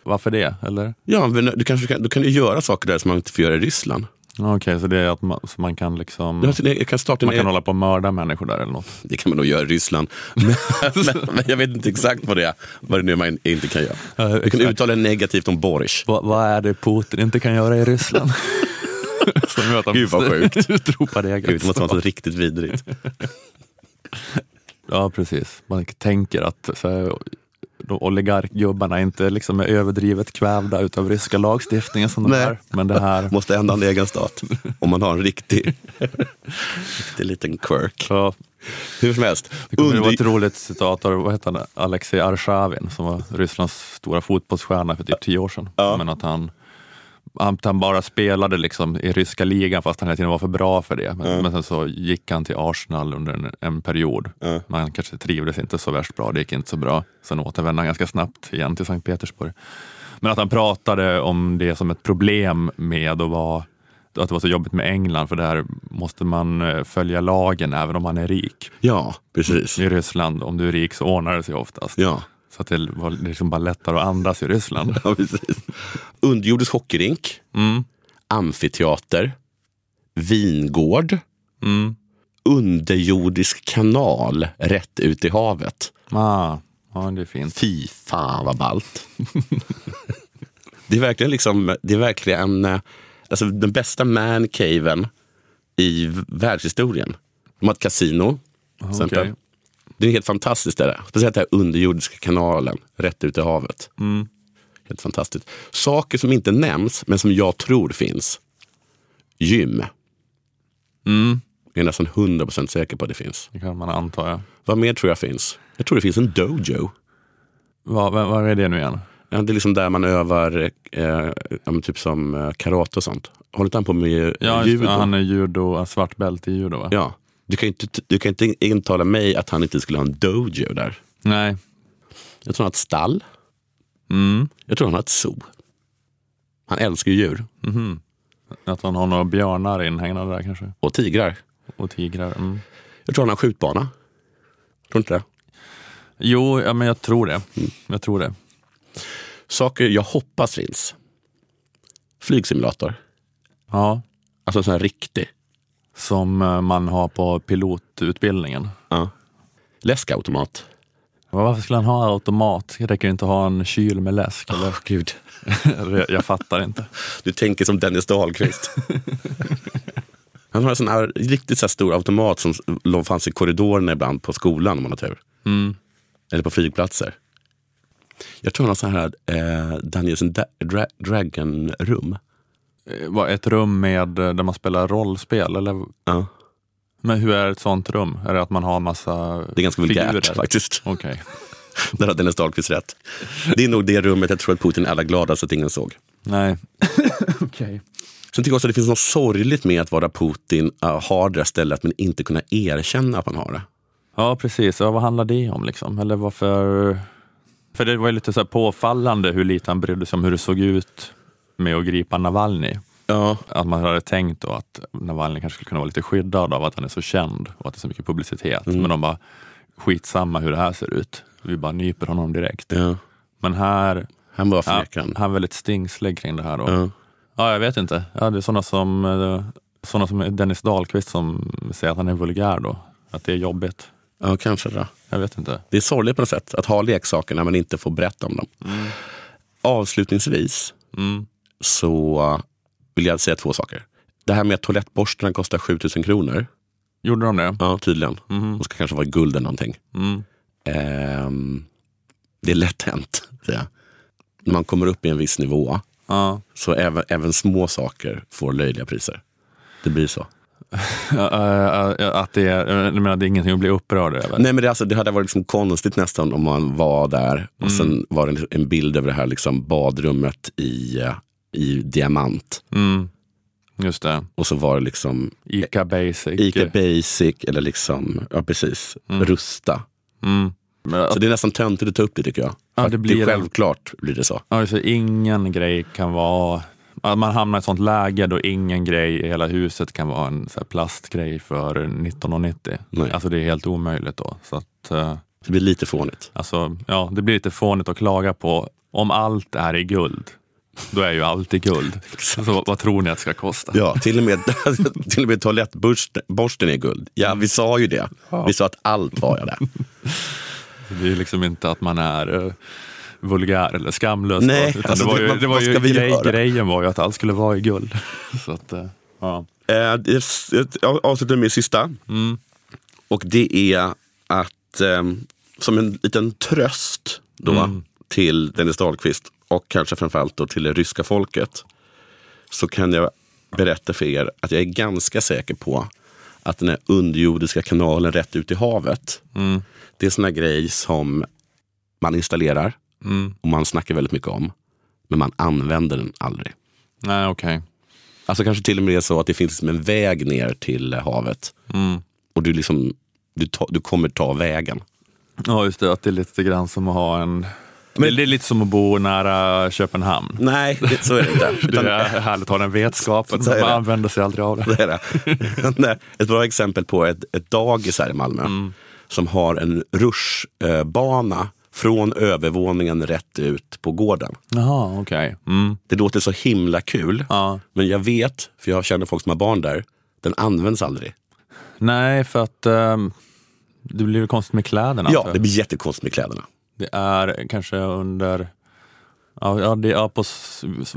Varför det? Eller? Ja, men du, kanske kan, du kan ju göra saker där som man inte får göra i Ryssland. Ja, Okej, så det är att man, så man kan liksom... Sin, jag kan starta Man kan egen- hålla på och mörda människor där eller något? Det kan man nog göra i Ryssland. Men, men, men jag vet inte exakt vad det är. Vad det nu är man inte kan göra. Ja, Du kan uttala negativt om Boris. Vad, vad är det Putin inte kan göra i Ryssland? Gud, vad sjukt. utropar egen Gud, det måste vara något riktigt vidrigt. Ja, precis. Man tänker att så här, de oligarkgubbarna inte liksom är överdrivet kvävda utav ryska lagstiftningen som de är. Men det här... Måste ändå en egen stat. Om man har en riktig, riktig liten quirk. Ja, Hur som helst. det kommer Under- vara ett roligt citat av vad heter han, Alexej Arshavin som var Rysslands stora fotbollsstjärna för typ tio år sedan. Ja. Men att han, han, han bara spelade liksom i ryska ligan fast han hela tiden var för bra för det. Men, men sen så gick han till Arsenal under en, en period. Ja. Men han kanske trivdes inte så värst bra, det gick inte så bra. Sen återvände han ganska snabbt igen till Sankt Petersburg. Men att han pratade om det som ett problem med att vara att det var så jobbigt med England för där måste man eh, följa lagen även om man är rik. Ja, precis. I Ryssland, om du är rik så ordnar det sig oftast. Ja, att det var liksom bara lättare att andas i Ryssland. ja precis. Underjordisk hockeyrink. Mm. Amfiteater. Vingård. Mm. Underjordisk kanal rätt ut i havet. Ah, ja, det är fint. Fy fan vad ballt. det är verkligen liksom, det är verkligen alltså, den bästa mancaven i världshistorien. De har ett kasino. till exempel. Det är helt fantastiskt. Det där. Speciellt den här underjordiska kanalen rätt ut i havet. Mm. Helt fantastiskt. Saker som inte nämns, men som jag tror finns. Gym. Mm. Jag är nästan 100% säker på att det finns. Det kan man anta, ja. Vad mer tror jag finns? Jag tror det finns en dojo. Vad, är det nu igen? Ja, det är liksom där man övar, eh, ja, typ som eh, karate och sånt. Håller inte han på med Ja, judo? det. han är judo, svart bälte i judo va? Ja. Du kan ju inte, du kan inte intala mig att han inte skulle ha en dojo där. Nej. Jag tror han har ett stall. Mm. Jag tror han har ett zoo. Han älskar ju djur. Mhm. Att han har några björnar inhägnade där kanske. Och tigrar. Och tigrar. Mm. Jag tror han har en skjutbana. Tror du inte det? Jo, ja, men jag tror det. Jag tror det. Saker jag hoppas finns. Flygsimulator. Ja. Alltså en sån här riktig. Som eh, man har på pilotutbildningen. Ja. Läskautomat. Varför skulle han ha automat? Det räcker ju inte ha en kyl med läsk. Eller? Åh, gud. jag, jag fattar inte. Du tänker som Dennis Dahlqvist. Han har en sån här riktigt så här stor automat som fanns i korridorerna ibland på skolan om man har tur. Mm. Eller på flygplatser. Jag tror han har så här eh, Dungeons and Dra- Dragon-rum. Eh, vad, Ett rum med, eh, där man spelar rollspel? Eller? Ja, Men hur är ett sånt rum? Är det att man har massa det är ganska vulgärt faktiskt. Okej. Där har Dennis Dahlqvist rätt. Det är nog det rummet jag tror att Putin är allra gladast att ingen såg. Nej. Okej. Sen tycker jag också att det finns något sorgligt med att vara Putin, uh, ha det där stället men inte kunna erkänna att man har det. Ja, precis. Ja, vad handlar det om? Liksom? Eller varför... För det var ju lite så här påfallande hur lite han brydde sig om hur det såg ut med att gripa Navalny. Ja, Att man hade tänkt då att Navalny kanske skulle kunna vara lite skyddad av att han är så känd och att det är så mycket publicitet. Mm. Men de bara, skitsamma hur det här ser ut. Vi bara nyper honom direkt. ja. Men här, Han bara ja, han. är väldigt stingslig kring det här. Då. Ja. Ja, jag vet inte. Ja, det är sådana som, eh, såna som Dennis Dahlqvist som säger att han är vulgär då. Att det är jobbigt. ja, kanske det. Jag vet inte. Det är sorgligt på något sätt att ha leksaker när man inte får berätta om dem. Avslutningsvis Mm. Så vill jag säga två saker. Det här med att toalettborstarna kostar 7000 kronor. Gjorde de det? Ja, tydligen. Mhm. De ska kanske vara i guld eller någonting. Mm. Ehm, det är lätt hänt. säger jag. När man kommer upp i en viss nivå Ja. så även, även små saker får löjliga priser. Det blir så. Att det är, menar, det är ingenting att bli upprörd över. Nej, men det, alltså, det hade varit liksom konstigt nästan om man var där och sen var det en bild över det här liksom badrummet i, i diamant. Mm. Just det. Och så var det liksom Ica Basic. Ica Basic eller liksom, ja precis, Rusta. Mm. Men, Så det är nästan töntigt att ta upp det tycker jag. Ja, det blir det självklart blir det så. alltså, ingen grej kan vara... Att man hamnar i ett sånt läge då ingen grej i hela huset kan vara en så här plastgrej för 1990. Nej. Alltså det är helt omöjligt då. Så att, eh, Det blir lite fånigt. alltså, ja, det blir lite fånigt att klaga på. Om allt är i guld, då är ju allt i guld. Så vad, tror ni att det ska kosta? Ja, till och med, till och med toalettborsten är guld. Ja, vi sa ju det. Vi sa att allt var jag där. Det är liksom inte att man är uh, vulgär eller skamlös. Nej, utan alltså det var det- ju, det var ju grej, grejen var ju att allt skulle vara i guld. Så att, eh, ja. Eh, det- Jag avslutar med sista. Mm. Och det är att eh, som en liten tröst då Mm. till Dennis Dahlqvist och kanske framförallt då till det ryska folket så kan jag berätta för er att jag är ganska säker på att den här underjordiska kanalen rätt ut i havet, Mm. det är såna grej som man installerar Mm. och man snackar väldigt mycket om, men man använder den aldrig. Nej, okej. Alltså kanske till och med så att det finns en väg ner till havet Mm. och du, liksom, du, ta, du kommer ta vägen. Ja, just det. Att det är lite grann som att ha en... Men, det är lite som att bo nära Köpenhamn. Nej, det, så är det inte. Det Utan, är härligt att ha den vetskapen, man det. använder sig aldrig av det. det är det. Ett bra exempel på ett, ett dagis här i Malmö som har en rutschbana från övervåningen rätt ut på gården. Jaha, okej. Mm. Det låter så himla kul, Ja. men jag vet, för jag känner folk som har barn där, den används aldrig. Nej, för att ehm, det blir konstigt med kläderna. Ja, det blir jättekonstigt med kläderna. Det är kanske under Ja, det är på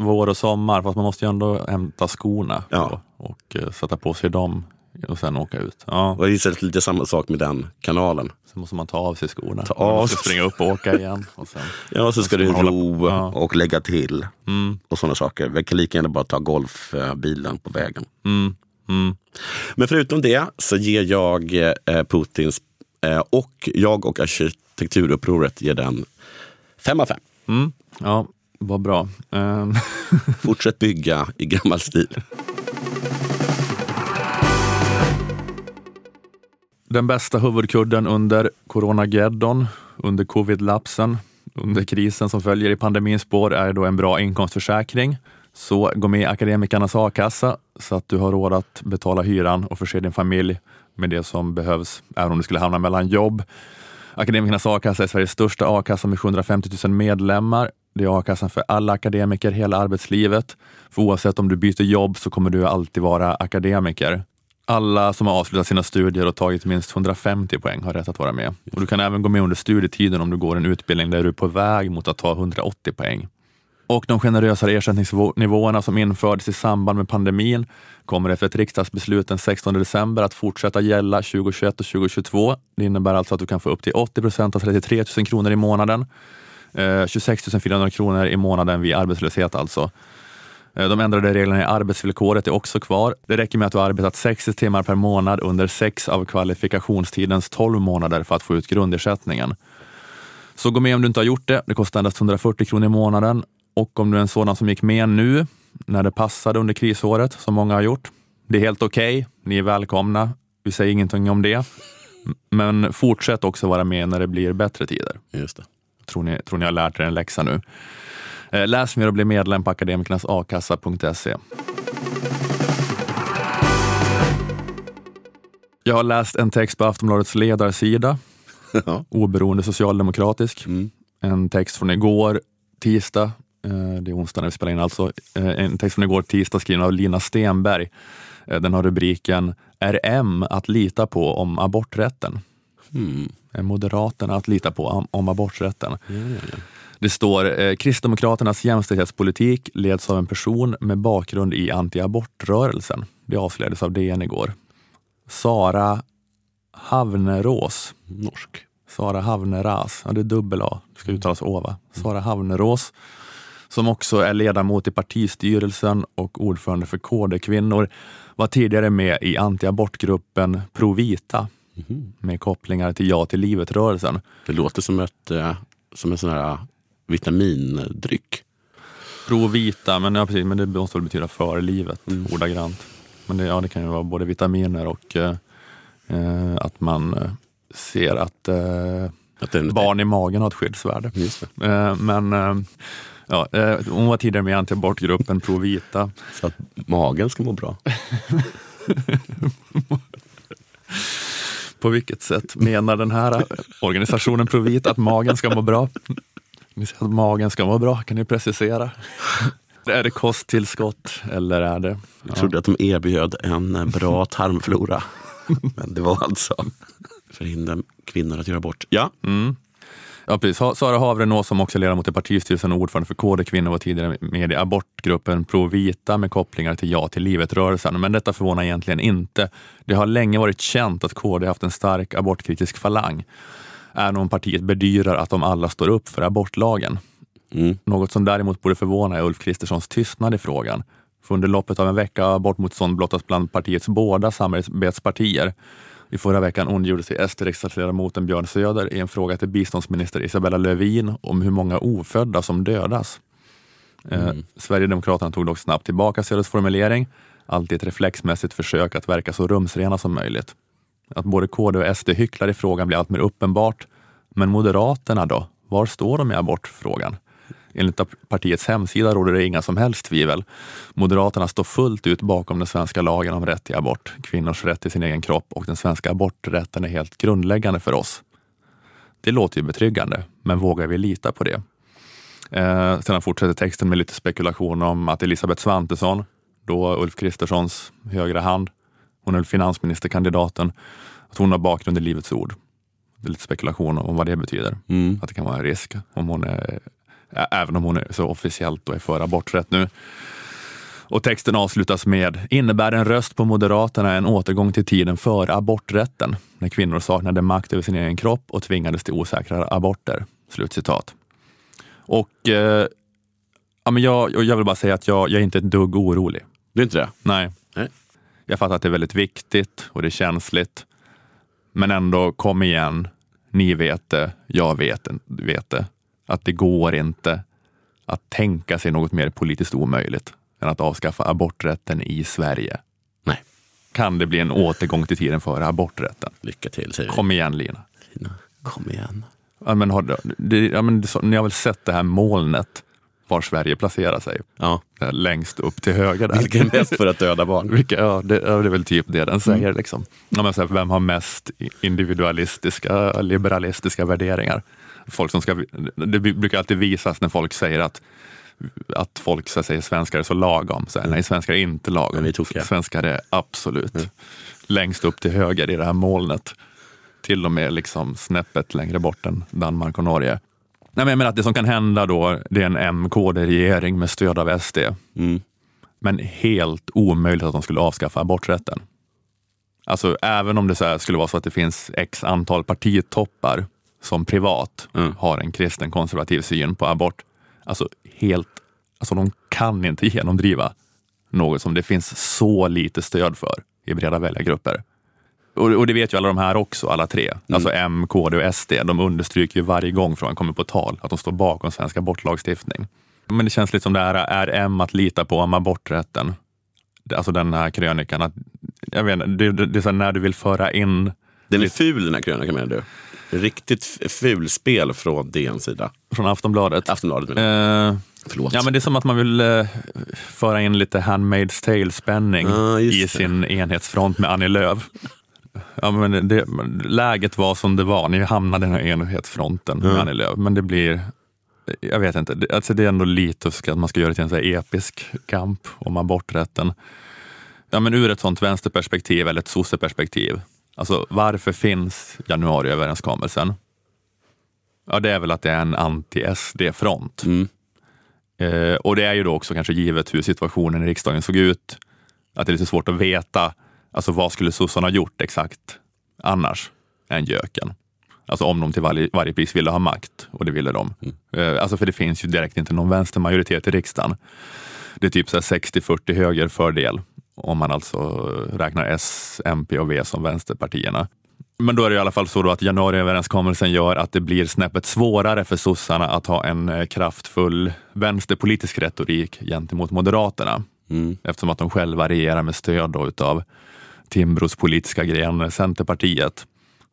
vår och sommar, fast man måste ju ändå hämta skorna Ja. då, och eh, sätta på sig dem och sen åka ut. Ja, Och det är lite samma sak med den kanalen. sen måste man ta av sig skorna. Ta Man av måste sig. springa upp och åka igen. Och sen. Ja, och så ska du man ro. Ja. och lägga till Mm, och sådana saker. Vi kan lika gärna bara ta golfbilen på vägen. mm, mm. Men förutom det så ger jag eh, Putins eh, och jag och arkitekturupproret ger den Fem av fem. Mm. Ja, vad bra. Ehm, Fortsätt bygga i gammal stil. Den bästa huvudkudden under coronageddon, under covid-lapsen, under krisen som följer i pandemins spår är då en bra inkomstförsäkring. Så gå med i Akademikernas a-kassa så att du har råd att betala hyran och förse din familj med det som behövs, även om du skulle hamna mellan jobb. Akademikernas a-kassa är Sveriges största a-kassa med 750 000 medlemmar. Det är a-kassan för alla akademiker hela arbetslivet. För oavsett om du byter jobb så kommer du alltid vara akademiker. Alla som har avslutat sina studier och tagit minst 150 poäng har rätt att vara med. Och du kan även gå med under studietiden om du går en utbildning där du är på väg mot att ta 180 poäng. Och de generösare ersättningsnivåerna som infördes i samband med pandemin kommer efter ett riksdagsbeslut den 16 december att fortsätta gälla 2021 och 2022. Det innebär alltså att du kan få upp till 80 procent av 33 000 kronor i månaden. Eh, 26 400 kronor i månaden vid arbetslöshet alltså. Eh, de ändrade reglerna i arbetsvillkoret är också kvar. Det räcker med att du har arbetat 60 timmar per månad under sex av kvalifikationstidens 12 månader för att få ut grundersättningen. Så gå med om du inte har gjort det. Det kostar endast 140 kronor i månaden. Och om du är en sådan som gick med nu, när det passade under krisåret, som många har gjort. Det är helt okej. Ni är välkomna. Vi säger ingenting om det. Men fortsätt också vara med när det blir bättre tider. Just det. Tror ni, tror ni har lärt er en läxa nu. Eh, Läs mer och bli medlem på akademikernasakassa.se. Jag har läst en text på Aftonbladets ledarsida, Ja. oberoende socialdemokratisk. Mm. En text från igår, tisdag, det är onsdag när vi spelar in alltså. Eh, En text från igår, tisdag, skriven av Lina Stenberg. Eh, Den har rubriken Är M att lita på om aborträtten? Mm. Är Moderaterna att lita på om, aborträtten? Det står eh, Kristdemokraternas jämställdhetspolitik leds av en person med bakgrund i antiabortrörelsen. Det avslöjades av DN igår. Sara Havnerås. Norsk. Sara Havneras, ja det är dubbel A, det ska uttalas Ova. Sara Havnerås, som också är ledamot i partistyrelsen och ordförande för KD-kvinnor, var tidigare med i antiabortgruppen Provita med kopplingar till Ja till livet-rörelsen. Det låter som, ett, eh, som en sån här vitamindryck. Provita, men, ja, precis, men det måste väl betyda för livet Mm. ordagrant. Men det, ja, det kan ju vara både vitaminer och eh, eh, att man eh, ser att eh, Att barn i magen har ett skyddsvärde. Eh, men eh, ja, eh, hon var tidigare med i antiabortgruppen Provita. Så att magen ska må bra. På vilket sätt menar den här organisationen Provita att magen ska må bra? Ni säger att magen ska må bra, kan ni precisera? Är det kosttillskott eller är det? Jag trodde att de erbjöd en bra tarmflora. Men det var alltså förhindra kvinnor att göra bort. Ja, Mm. Ja, precis. Sara Havrenås som också är ledamot i partistyrelsen och ordförande för KD Kvinnor var tidigare med i abortgruppen Provita med kopplingar till Ja till livet-rörelsen. Men detta förvånar egentligen inte. Det har länge varit känt att KD haft en stark abortkritisk falang. Även om partiet bedyrar att de alla står upp för abortlagen. mm. Något som däremot borde förvåna är Ulf Kristerssons tystnad i frågan. För under loppet av en vecka har abortmotstånd blottats bland partiets båda samarbetspartier. I förra veckan ondgjorde sig SD-riksdagsledamoten Björn Söder i en fråga till biståndsminister Isabella Lövin om hur många ofödda som dödas. Eh, Sverigedemokraterna tog dock snabbt tillbaka Söders formulering, alltid ett reflexmässigt försök att verka så rumsrena som möjligt. Att både KD och SD hycklar i frågan blir allt mer uppenbart. Men Moderaterna då? Var står de i abortfrågan? Enligt partiets hemsida råder det inga som helst tvivel. Moderaterna står fullt ut bakom den svenska lagen om rätt till abort, kvinnors rätt till sin egen kropp och den svenska aborträtten är helt grundläggande för oss. Det låter ju betryggande, men vågar vi lita på det? Eh, sedan fortsätter texten med lite spekulation om att Elisabeth Svantesson, då Ulf Kristerssons högra hand, hon är finansministerkandidaten, att hon har bakgrund i Livets Ord. Det är lite spekulation om vad det betyder. Mm. Att det kan vara en risk, om hon är, även om hon är så officiellt och är för aborträtt nu. Och texten avslutas med “Innebär en röst på Moderaterna en återgång till tiden före aborträtten, när kvinnor saknade makt över sin egen kropp och tvingades till osäkra aborter?” Slutcitat. Och eh, ja, men jag, jag vill bara säga att jag, jag är inte ett dugg orolig. Det är inte det? Nej. Nej. Jag fattar att det är väldigt viktigt och det är känsligt. Men ändå, kom igen. Ni vet det, jag vet, vet det. Att det går inte att tänka sig något mer politiskt omöjligt än att avskaffa aborträtten i Sverige. Nej, Kan det bli en återgång till tiden före aborträtten? lycka till säger vi. Kom igen Lina. Lina, kom igen. Ja, men har, det, ja, men så- ni har väl sett det här molnet var Sverige placerar sig? Ja. Där Längst upp till höger där. Vilken bäst för att döda barn? Vilka, ja, det, det är väl typ det den säger. Liksom. Ja, men så här, vem har mest individualistiska, liberalistiska värderingar? Folk som ska, det brukar alltid visas när folk säger att, att folk så säga, svenskar är så lagom. Så här, Nej, svenskar är inte lagom. Är svenskar är absolut längst upp till höger i det här molnet. Till och med liksom snäppet längre bort än Danmark och Norge. Nej, men jag menar att det som kan hända då, det är en M-KD-regering med stöd av SD. Mm. Men helt omöjligt att de skulle avskaffa aborträtten. Alltså även om det så skulle vara så att det finns x antal partitoppar som privat Mm. har en kristen konservativ syn på abort. Alltså helt, alltså de kan inte genomdriva något som det finns så lite stöd för i breda väljargrupper. Och, och det vet ju alla de här också, alla tre. Alltså M, KD och SD. De understryker ju varje gång frågan kommer på tal att de står bakom svensk abortlagstiftning. Men det känns lite som det här, är M att lita på om aborträtten? Alltså den här krönikan, att, jag vet inte, det, det, det är så när du vill föra in Den är ful den här krönikan menar du? Riktigt fulspel från DNs sida. från Aftonbladet. Aftonbladet menar jag. Eh, Förlåt. ja, men det är som att man vill eh, föra in lite Handmaid's Tale-spänning just i det. sin enhetsfront med Annie Lööf. Ja, men det, läget var som det var, ni hamnade i den här enhetsfronten med Annie Lööf. Men det blir, jag vet inte, alltså det är ändå lite att man ska göra det till en så episk kamp om aborträtten. Ja, men ur ett sånt vänsterperspektiv eller ett sosseperspektiv, alltså varför finns januariöverenskommelsen? Ja, det är väl att det är en anti-SD-front. Mm. Eh, och det är ju då också kanske givet hur situationen i riksdagen såg ut, att det är lite svårt att veta, alltså vad skulle sossarna gjort exakt annars än göken? Alltså om de till varje, varje pris ville ha makt, och det ville de. Eh, alltså för det finns ju direkt inte någon vänstermajoritet i riksdagen. Det är typ så här 60-40 höger fördel, om man alltså räknar S, MP och V som vänsterpartierna. Men då är det i alla fall så att januariöverenskommelsen gör att det blir snäppet svårare för sossarna att ha en eh, kraftfull vänsterpolitisk retorik gentemot Moderaterna. Mm. Eftersom att de själva regerar med stöd då utav Timbros politiska gren Centerpartiet.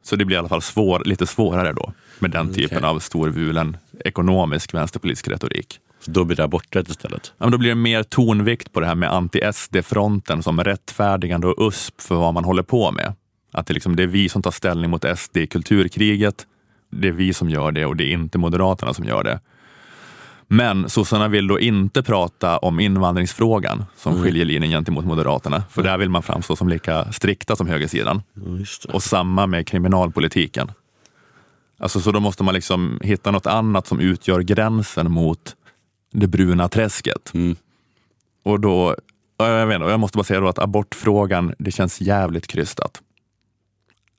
Så det blir i alla fall svår, lite svårare då med den typen av storvulen ekonomisk vänsterpolitisk retorik. Så då blir det aborträtt istället. Ja, men då blir det mer tonvikt på det här med anti-SD-fronten som rättfärdigande och USP för vad man håller på med. Att det, liksom, det är vi som tar ställning mot SD i kulturkriget. Det är vi som gör det och det är inte Moderaterna som gör det. Men sossarna vill då inte prata om invandringsfrågan som skiljelinjen gentemot Moderaterna. För där vill man framstå som lika strikta som högersidan. Och samma med kriminalpolitiken. Alltså, så då måste man liksom hitta något annat som utgör gränsen mot det bruna träsket. Mm. Och då, ja, jag, vet, inte, jag måste bara säga då att abortfrågan, det känns jävligt krystat.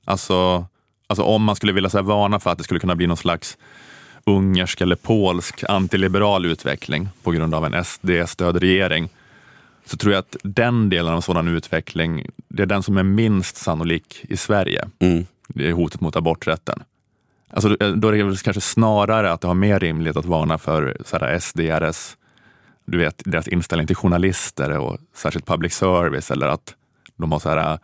Alltså, alltså om man skulle vilja så varna för att det skulle kunna bli någon slags ungersk eller polsk antiliberal utveckling på grund av en SD-stödd regering, så tror jag att den delen av sådan utveckling, det är den som är minst sannolik i Sverige. Mm. Det är hotet mot aborträtten. Alltså, då är det väl kanske snarare att det har mer rimligt att varna för så här SDRS, du vet, deras inställning till journalister och särskilt public service eller att de har så här,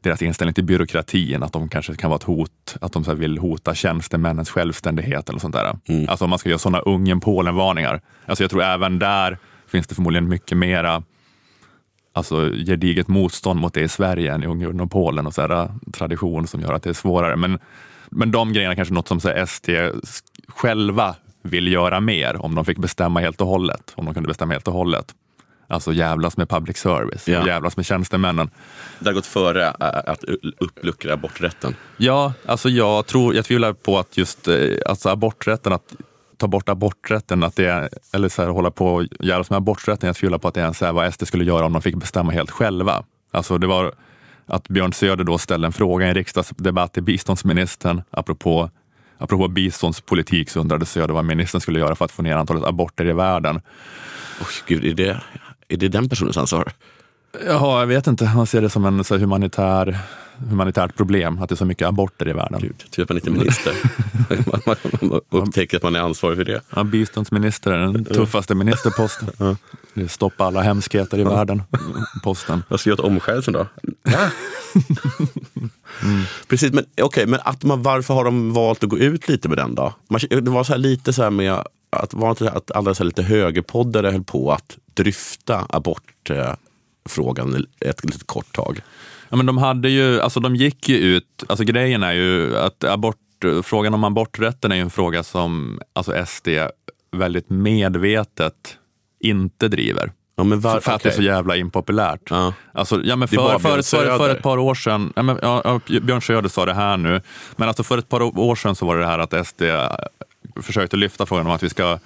deras inställning till byråkratin, att de kanske kan vara ett hot, att de så vill hota tjänstemännens självständighet eller sånt där. Mm. Alltså om man ska göra sådana Ungern-Polen-varningar. Alltså jag tror även där finns det förmodligen mycket mera alltså, gediget motstånd mot det i Sverige än i Ungern och Polen och så här, tradition som gör att det är svårare. Men, men de grejerna kanske är något som så ST själva vill göra mer om de fick bestämma helt och hållet. Om de kunde bestämma helt och hållet. Alltså jävlas med public service, och jävlas med tjänstemännen. Det har gått före att uppluckra aborträtten. Ja, alltså jag tror, jag tvivlar på att just eh, alltså aborträtten, att ta bort aborträtten, att det är, eller så här, hålla på och jävlas med aborträtten, jag tvivlar på att det är en så här, vad SD skulle göra om de fick bestämma helt själva. Alltså det var att Björn Söder då ställde en fråga i en riksdagsdebatt till biståndsministern apropå Apropå biståndspolitik så undrade Söder vad ministern skulle göra för att få ner antalet aborter i världen. Oh, gud, är, det, är det den personens ansvar? Ja, jag vet inte. Man ser det som en så humanitär, humanitärt problem, att det är så mycket aborter i världen. Gud, att man inte är minister. man, man, man upptäcker att man är ansvarig för det. Ja, biståndsminister är den tuffaste ministerposten. Det är stoppa alla hemskheter i världen, posten. Vad ska jag göra åt omskärelsen då? Precis, men okej, men att man, varför har de valt att gå ut lite med den då? Man, det var så här lite så här med att, var inte att alla så lite högerpoddare höll på att dryfta abortfrågan ett litet kort tag. Ja, men de hade ju, alltså de gick ju ut, alltså grejen är ju att abort, frågan om aborträtten är ju en fråga som alltså SD väldigt medvetet inte driver. Ja, var, för att det är så jävla impopulärt. Ja. Alltså, ja, men för, för, för, för ett par år sedan, ja, men, ja, Björn Söder sa det här nu, men alltså för ett par år sedan så var det det här att SD försökte lyfta frågan om att vi ska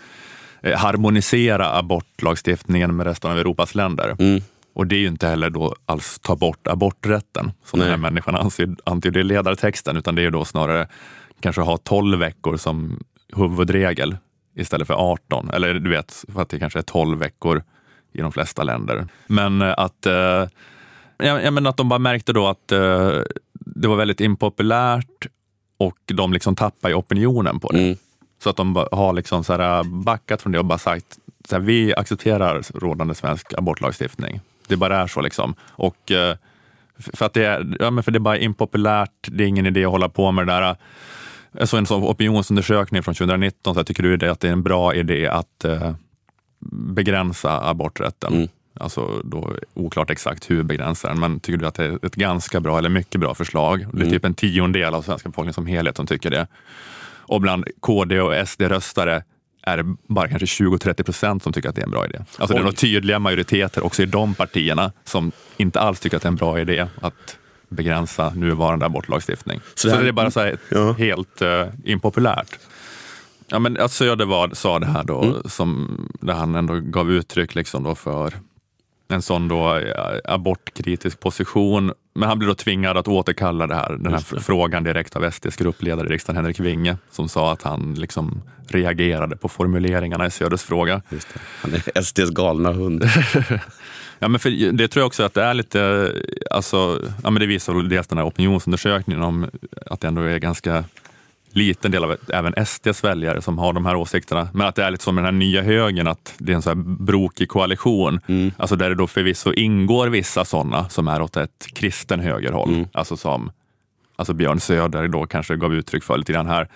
eh, harmonisera abortlagstiftningen med resten av Europas länder. Mm. Och det är ju inte heller då alls ta bort aborträtten, som Nej. den här människan antyder antyder i ledartexten, utan det är ju då snarare kanske ha 12 veckor som huvudregel istället för 18. Eller du vet, för att det kanske är 12 veckor i de flesta länder. Men eh, att, eh, jag, jag menar att de bara märkte då att eh, det var väldigt impopulärt och de liksom tappade i opinionen på det. Mm. Så att de har liksom så här backat från det och bara sagt så här, vi accepterar rådande svensk abortlagstiftning. Det bara är så. liksom. Och, eh, för, att det är, ja, men för det är bara impopulärt, det är ingen idé att hålla på med det där. Såg en sån opinionsundersökning från 2019, så jag tycker du det att det är en bra idé att eh, begränsa aborträtten? Mm. Alltså då oklart exakt hur begränsar den, men tycker du att det är ett ganska bra eller mycket bra förslag? Det är Mm. typ en tiondel av svenska befolkningen som helhet som tycker det. Och bland KD och SD-röstare är det bara kanske 20-30 procent som tycker att det är en bra idé. Alltså det är nog tydliga majoriteter också i de partierna som inte alls tycker att det är en bra idé att begränsa nuvarande abortlagstiftning. Så Så, det här- det är bara så här Ja. helt uh, impopulärt. Ja, men att Södervad sa det här då, Mm. som, där han ändå gav uttryck liksom då för en sån då eh, abortkritisk position. Men han blev då tvingad att återkalla det här, den här frågan direkt av SDs gruppledare i riksdagen, Henrik Winge, som sa att han liksom reagerade på formuleringarna i Söders fråga. Han är SDs galna hund. Ja, men för det tror jag också att det är lite, alltså, ja, men det visar väl dels den här opinionsundersökningen om att det ändå är ganska liten del av även SDs väljare som har de här åsikterna. Men att det är lite som med den här nya högern, att det är en så här brokig koalition. Alltså där det då förvisso ingår vissa sådana som är åt ett kristen högerhåll. Alltså som alltså Björn Söder då kanske gav uttryck för lite grann här.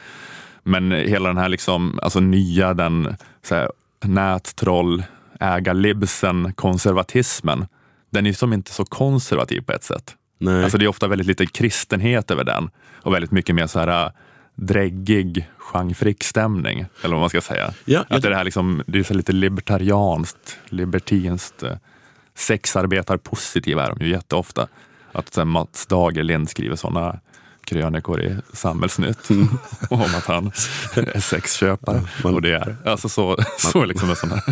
Men hela den här liksom, alltså nya, den så här, nättroll, ägarlibsen, konservatismen, den är som inte så konservativ på ett sätt. Nej. Alltså det är ofta väldigt lite kristenhet över den och väldigt mycket mer så här dräggig Jean Frick-stämning, eller vad man ska säga. Ja, att det, är här liksom, det är så lite libertarianskt, libertinskt, eh, sexarbetarpositiva är de ju jätteofta. Att här, Mats Dagerlind skriver sådana krönikor i Samhällsnytt om att han är sexköpare. man- och det är alltså så, så liksom en sån här,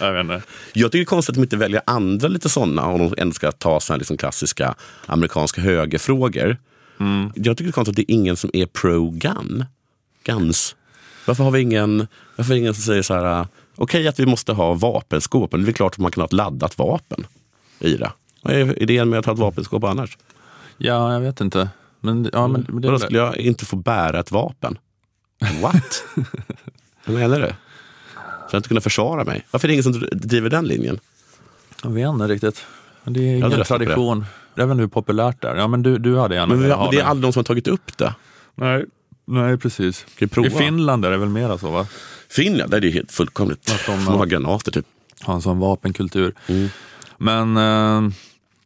jag vet inte. Jag tycker det är konstigt att de inte väljer andra lite sådana om de ändå ska ta såna här liksom klassiska amerikanska högerfrågor. Mm. Jag tycker det är konstigt att det är ingen som är pro-gun. Guns. Varför har vi ingen, varför ingen som säger så här, okej att vi måste ha vapenskåp, men det är klart att man kan ha ett laddat vapen i det. Vad är idén med att ha ett vapenskåp annars? Ja, jag vet inte. Men, ja, men, men det, Då skulle jag inte få bära ett vapen. What? Vad menar du? Så jag inte kunna försvara mig. Varför är det ingen som driver den linjen? Jag vet inte riktigt. Det är ingen tradition. Jag vet inte hur populärt det är. Ja, men du, du hade gärna Men, vi, velat ha det är det. aldrig någon som har tagit upp det. Nej, nej precis. Ska vi prova? I Finland är det väl mera så va? Finland, där är det helt fullkomligt. Att de- de har granater typ. Ha en sån vapenkultur. Mm. Men, eh,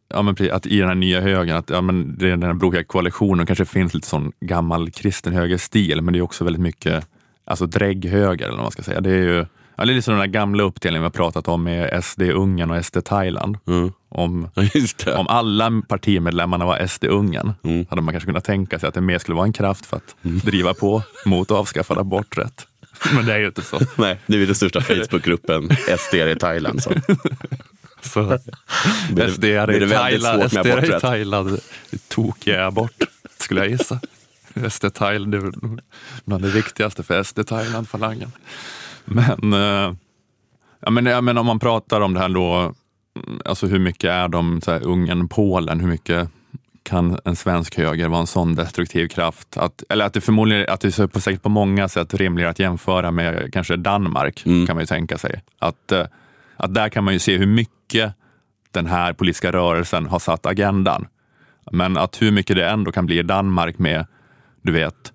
ja, men precis, att i den här nya högern, att ja, men det är den här brokiga koalitionen kanske finns lite sån gammal kristen högerstil, men det är också väldigt mycket alltså drägghöger eller vad man ska säga. Det är ju ja, det är lite som den där gamla uppdelningen vi har pratat om med SD Ungern och SD Thailand. Mm. Om. Om alla partimedlemmarna var SD-Ungern Mm. hade man kanske kunnat tänka sig att det mer skulle vara en kraft för att driva på mot avskaffad aborträtt. Men det är ju inte så. Nej, nu är den största Facebookgruppen SD i Thailand. Så. så SD är i Thailand, SD är i. Thailand tokiga abort, skulle jag gissa. SD Thailand det är bland det viktigaste för SD Thailand-falangen. Men, eh, ja, men, ja, men om man pratar om det här då, alltså hur mycket är de så här, Ungern, Polen, hur mycket kan en svensk höger vara en sån destruktiv kraft? Att, eller att det förmodligen att det är på, säkert på många sätt rimligare att jämföra med kanske Danmark, Mm. kan man ju tänka sig. Att, eh, att där kan man ju se hur mycket den här politiska rörelsen har satt agendan. Men att hur mycket det ändå kan bli i Danmark med, du vet,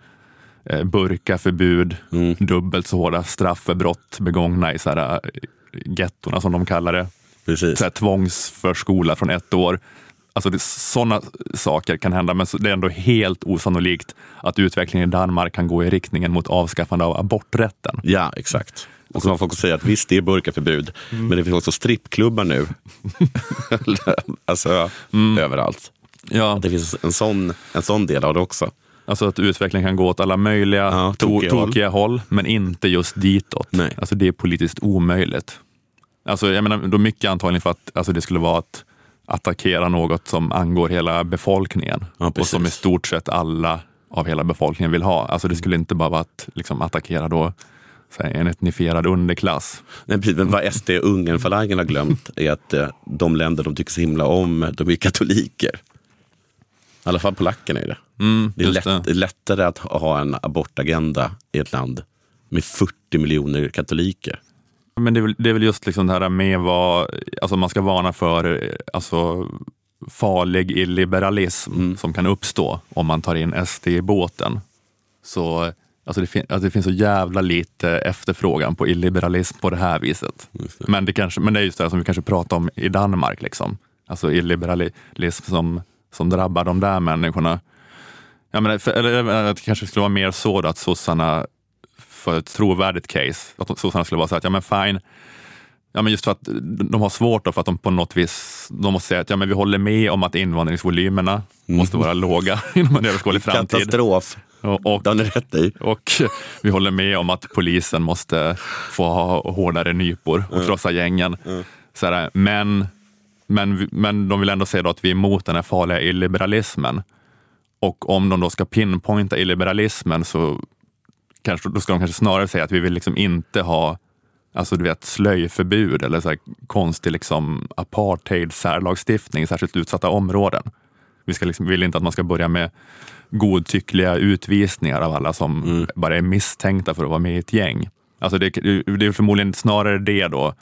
burkaförbud, Mm. dubbelt så hårda straff för brott begångna i så här, eh, gettorna som de kallar det Precis. så här, tvångsförskola från ett år. Alltså sådana saker kan hända, men det är ändå helt osannolikt att utvecklingen i Danmark kan gå i riktningen mot avskaffande av aborträtten. Ja, exakt. Och så man får säga att visst, det är burkaförbud, men det finns också strippklubbar nu. alltså, överallt. Ja, Det finns en sån, en sån del av det också. Alltså att utvecklingen kan gå åt alla möjliga Ja, to- tokiga tokiga, håll. men inte just ditåt. Nej. Alltså det är politiskt omöjligt. Alltså jag menar, då mycket antagligen för att alltså det skulle vara att attackera något som angår hela befolkningen Ja, och som i stort sett alla av hela befolkningen vill ha. Alltså det skulle inte bara vara att liksom, attackera då en etnifierad underklass. Nej, precis, men vad SD och Ungernfalangen har glömt är att eh, de länder de tycker så himla om, de är katoliker. I alla fall polackerna är det. Mm, Det är, lätt, det lättare att ha en abortagenda i ett land med 40 miljoner katoliker. Men det är väl, det är väl just liksom det här med vad alltså man ska varna för alltså, farlig illiberalism Mm. som kan uppstå om man tar in SD i båten. Så alltså det, alltså det finns så jävla lite efterfrågan på illiberalism på det här viset. Men, det kanske, men det är just det här som vi kanske pratar om i Danmark. Liksom. Alltså illiberalism som, som drabbar de där människorna. Ja, men, för, eller att det kanske skulle vara mer så då att sossarna för ett trovärdigt case, att sossarna skulle vara så att, ja men fine, ja, men just för att de har svårt då för att de på något vis, de måste säga att ja, men vi håller med om att invandringsvolymerna måste vara låga inom en överskådlig framtid. Katastrof. Och, och, ni rätt i. och vi håller med om att polisen måste få ha hårdare nypor och krossa gängen. Så här, men, men, men de vill ändå säga att vi är emot den här farliga illiberalismen. Och om de då ska pinpointa illiberalismen så kanske, då ska de kanske snarare säga att vi vill liksom inte ha alltså du vet, slöjförbud eller så här konstig liksom apartheid särlagstiftning i särskilt utsatta områden. Vi ska liksom, vill inte att man ska börja med godtyckliga utvisningar av alla som bara är misstänkta för att vara med i ett gäng. Alltså det, det är förmodligen snarare det då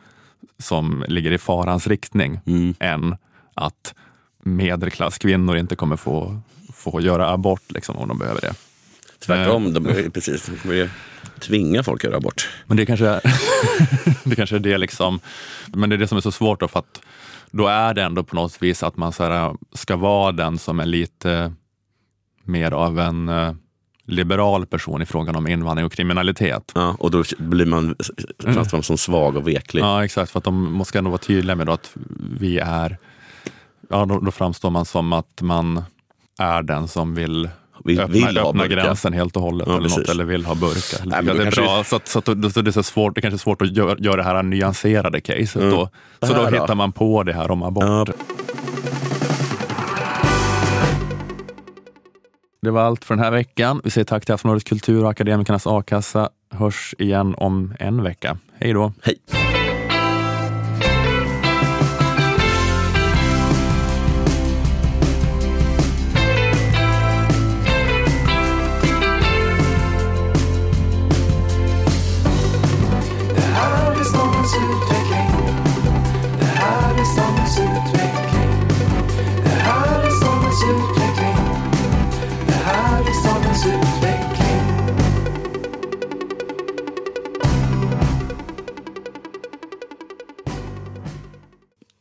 som ligger i farans riktning än att medelklasskvinnor inte kommer få, få göra abort liksom, om de behöver det. Tvärtom, de är, precis, de kommer ju tvinga folk att göra abort. Men det kanske, är, det kanske är det liksom, men det är det som är så svårt då för att då är det ändå på något vis att man så här, ska vara den som är lite mer av en eh, liberal person i frågan om invandring och kriminalitet. Ja, och då blir man framstår man som svag och veklig. Ja exakt, för att de måste ändå vara tydliga med att vi är, ja då, då framstår man som att man är den som vill Vi öppna, vill öppna gränsen helt och hållet Ja, eller, något, eller vill ha burkar. Nej, det är kanske bra, så, att, så, att, då- så det är så svårt, det kanske är svårt att göra, göra det här nyanserade caset. Då. Så då då? hittar man på det här om abort. Ja. Det var allt för den här veckan. Vi säger tack till Aftonbladets Kultur och Akademikernas A-kassa. Hörs igen om en vecka. Hej då! Hej!